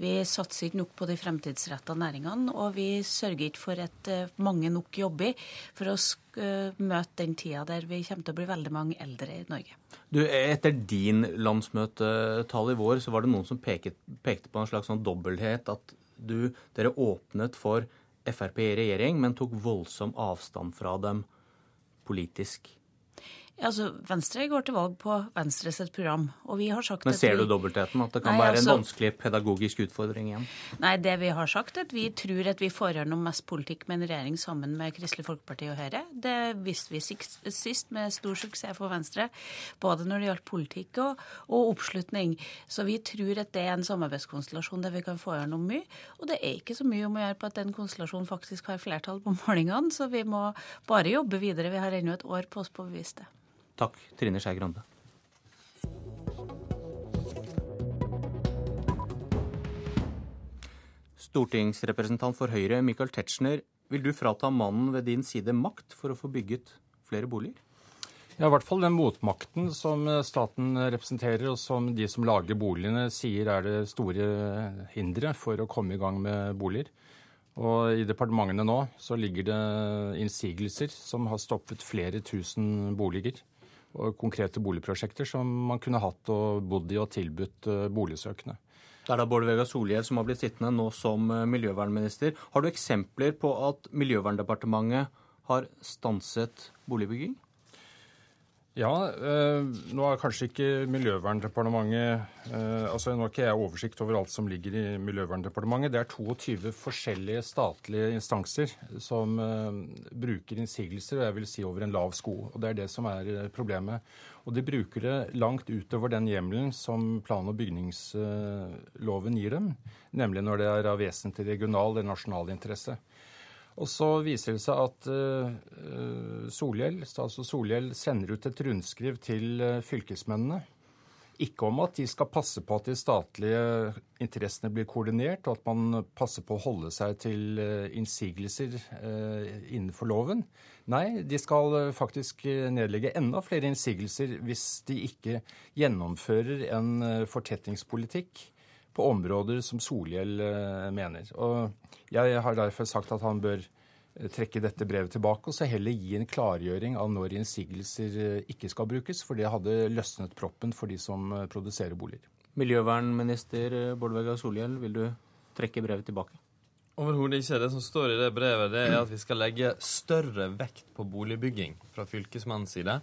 Vi satser ikke nok på de fremtidsretta næringene, og vi sørger ikke for at eh, mange nok jobber for å eh, møte den tida der vi kommer til å bli veldig mange eldre i Norge. Du, Etter din landsmøtetall i vår, så var det noen som peket, pekte på en slags sånn dobbelthet. At du, dere åpnet for Frp i regjering, men tok voldsom avstand fra dem politisk. Altså, Venstre går til valg på Venstres program. og vi har sagt Men ser vi... du dobbeltheten? At det kan Nei, være altså... en vanskelig pedagogisk utfordring igjen? Nei, det vi har sagt, er at vi tror at vi får gjennom mest politikk med en regjering sammen med Kristelig Folkeparti og Høyre. Det viste vi sist med stor suksess for Venstre, både når det gjaldt politikk og, og oppslutning. Så vi tror at det er en samarbeidskonstellasjon der vi kan få gjennom mye. Og det er ikke så mye om å gjøre på at den konstellasjonen faktisk har flertall på målingene, så vi må bare jobbe videre. Vi har ennå et år på oss på å bevise det. Takk, Trine Skei Grande. Stortingsrepresentant for Høyre, Michael Tetzschner. Vil du frata mannen ved din side makt for å få bygget flere boliger? Ja, i hvert fall den motmakten som staten representerer, og som de som lager boligene sier er det store hinderet for å komme i gang med boliger. Og i departementene nå så ligger det innsigelser som har stoppet flere tusen boliger konkrete boligprosjekter som man kunne hatt og bodd i og tilbudt eh, boligsøkende. Det er da Bård Vegar Solhjell som har blitt sittende nå som eh, miljøvernminister. Har du eksempler på at Miljøverndepartementet har stanset boligbygging? Ja, eh, nå er kanskje ikke Miljøverndepartementet eh, altså Nå har ikke jeg oversikt over alt som ligger i Miljøverndepartementet. Det er 22 forskjellige statlige instanser som eh, bruker innsigelser, og jeg vil si over en lav sko. Og Det er det som er eh, problemet. Og de bruker det langt utover den hjemmelen som plan- og bygningsloven gir dem, nemlig når det er av vesentlig regional eller nasjonal interesse. Og så viser det seg at uh, Solhjell, statsråd Solhjell sender ut et rundskriv til uh, fylkesmennene. Ikke om at de skal passe på at de statlige interessene blir koordinert, og at man passer på å holde seg til uh, innsigelser innenfor loven. Nei, de skal faktisk nedlegge enda flere innsigelser hvis de ikke gjennomfører en fortettingspolitikk på områder som Solhjell mener. Og jeg har derfor sagt at han bør eh, trekke dette brevet tilbake og så heller gi en klargjøring av når innsigelser eh, ikke skal brukes, for det hadde løsnet proppen for de som eh, produserer boliger. Miljøvernminister Bård Vegar Solhjell, vil du trekke brevet tilbake? Overhodet ikke. Det som står i det brevet, det er at vi skal legge større vekt på boligbygging fra fylkesmannens side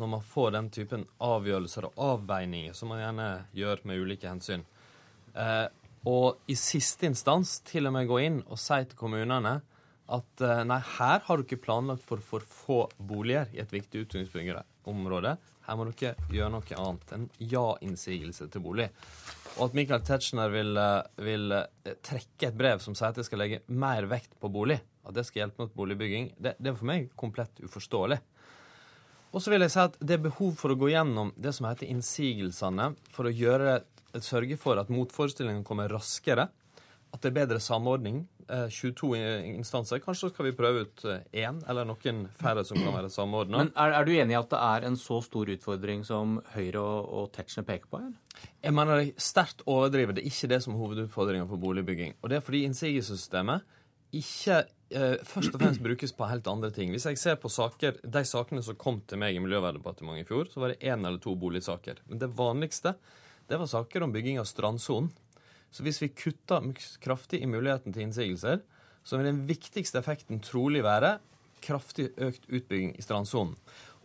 når man får den typen avgjørelser og avveininger som man gjerne gjør med ulike hensyn. Eh, og i siste instans til og med gå inn og si til kommunene at eh, nei, her har du ikke planlagt for for få boliger i et viktig utbyggingsområde. Her må dere gjøre noe annet enn ja-innsigelse til bolig. Og at Michael Tetzschner vil, eh, vil, eh, trekke et brev som sier at jeg skal legge mer vekt på bolig, at det skal hjelpe mot boligbygging, det, det er for meg komplett uforståelig. Og så vil jeg si at Det er behov for å gå gjennom det som heter innsigelsene, for å gjøre sørge for at motforestillingene kommer raskere. At det er bedre samordning. 22 eh, instanser. Kanskje skal vi prøve ut én eller noen færre som kan være samordna. Men er, er, du enig i at det er en så stor utfordring som Høyre og, og Tetzschner peker på? her? Jeg mener er sterkt overdriver. Det er ikke det som er hovedutfordringa for boligbygging. Og det er fordi innsigelsessystemet ikke eh, først og fremst brukes på helt andre ting. Hvis jeg ser på saker, de sakene som kom til meg i Miljøverndepartementet i fjor, så var det én eller to boligsaker. Men det vanligste det var saker om bygging av strandsonen. Så hvis vi kutter kraftig i muligheten til innsigelser, så vil den viktigste effekten trolig være kraftig økt utbygging i strandsonen.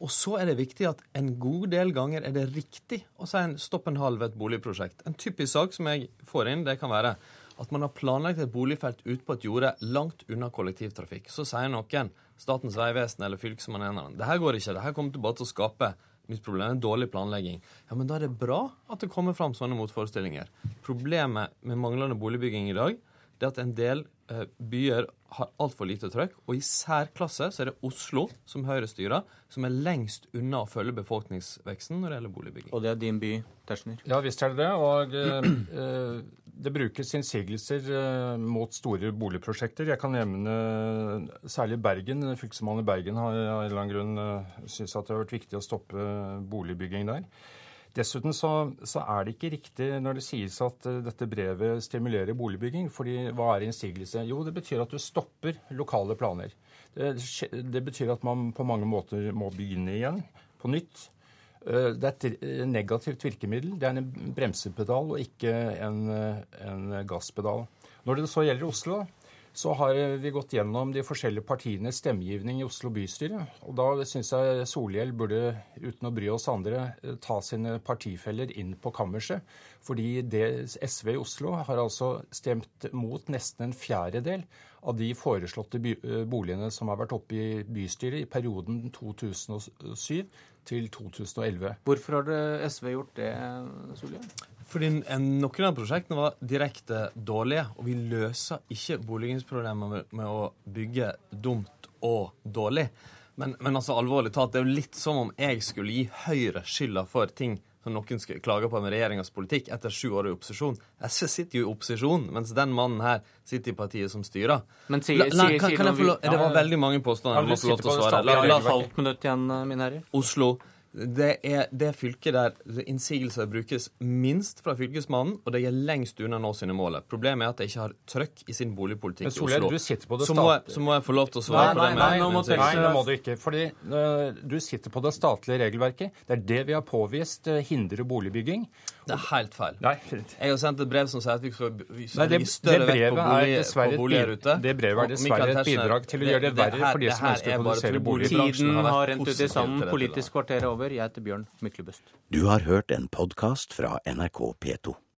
Og så er det viktig at en god del ganger er det riktig å si en stopp en halv ved et boligprosjekt. En typisk sak som jeg får inn, det kan være at man har planlagt et boligfelt ute på et jorde langt unna kollektivtrafikk. Så sier noen, Statens vegvesen eller Fylkesmannen, det her går ikke, det her kommer til bare til å skape Mitt problem er dårlig planlegging. Ja, men da er det bra at det kommer fram sånne motforestillinger. Problemet med manglende boligbygging i dag det er at en del eh, byer har altfor lite trøkk. Og i særklasse så er det Oslo, som Høyre styrer, som er lengst unna å følge befolkningsveksten når det gjelder boligbygging. Og det er din by, Tetzschner? Ja visst er det det. Og eh, *clears throat* det brukes innsigelser eh, mot store boligprosjekter. Jeg kan nevne særlig Bergen. Fylkesmannen i Bergen har av en eller annen grunn eh, syntes at det har vært viktig å stoppe boligbygging der. Dessuten så, så, er det ikke riktig når det sies at dette brevet stimulerer boligbygging. fordi hva er innsigelse? Jo, det betyr at du stopper lokale planer. Det, det betyr at man på mange måter må begynne igjen på nytt. Uh, det er et negativt virkemiddel. Det er en bremsepedal og ikke en, en gasspedal. Når det så gjelder Oslo, så har vi gått gjennom de forskjellige partienes stemmegivning i Oslo bystyre. Og da syns jeg Solhjell burde, uten å bry oss andre, ta sine partifeller inn på kammerset. Fordi det SV i Oslo har altså stemt mot nesten en fjerdedel av de foreslåtte boligene som har vært oppe i bystyret i perioden 2007 til 2011. Hvorfor har SV gjort det, Solhjell? Fordi noen av prosjektene var direkte dårlige, og vi løser ikke boligingsproblemer med, med, å bygge dumt og dårlig. Men, men, altså alvorlig talt, det er jo litt som om jeg skulle gi Høyre skylda for ting så noen skal klage på en regjeringas politikk etter sju år i opposisjon. SV sitter jo i opposisjon, mens den mannen her sitter i partiet som styrer. Men sier, la, la, kan, kan jeg få lov? Det var veldig mange påstander. Jeg må få til å svare. La, ha halvt minutt igjen, eh, la, la, Oslo. Det er det fylket der innsigelser brukes minst fra Fylkesmannen, og det er lengst unna nå sine mål. Problemet er at de ikke har trøkk i sin boligpolitikk i Oslo. du sitter på det så, må jeg, så må jeg få lov til å svare Nei, på det nei, nei, nei, det må du ikke. Fordi uh, du sitter på det statlige regelverket. Det er det vi har påvist uh, hindrer boligbygging. Det er helt feil. Nei. Jeg har sendt et brev som sier at vi skal, vi det- legge større vekt på, bolig, på boliger ute. det brevet er dessverre et bidrag til å det- gjøre det det verre for de som ønsker å er produsere boliger. Tiden har rent ut i sanden. Politisk kvarter er over. Jeg heter Bjørn Myklebust. Du har hørt en podkast fra NRK P2.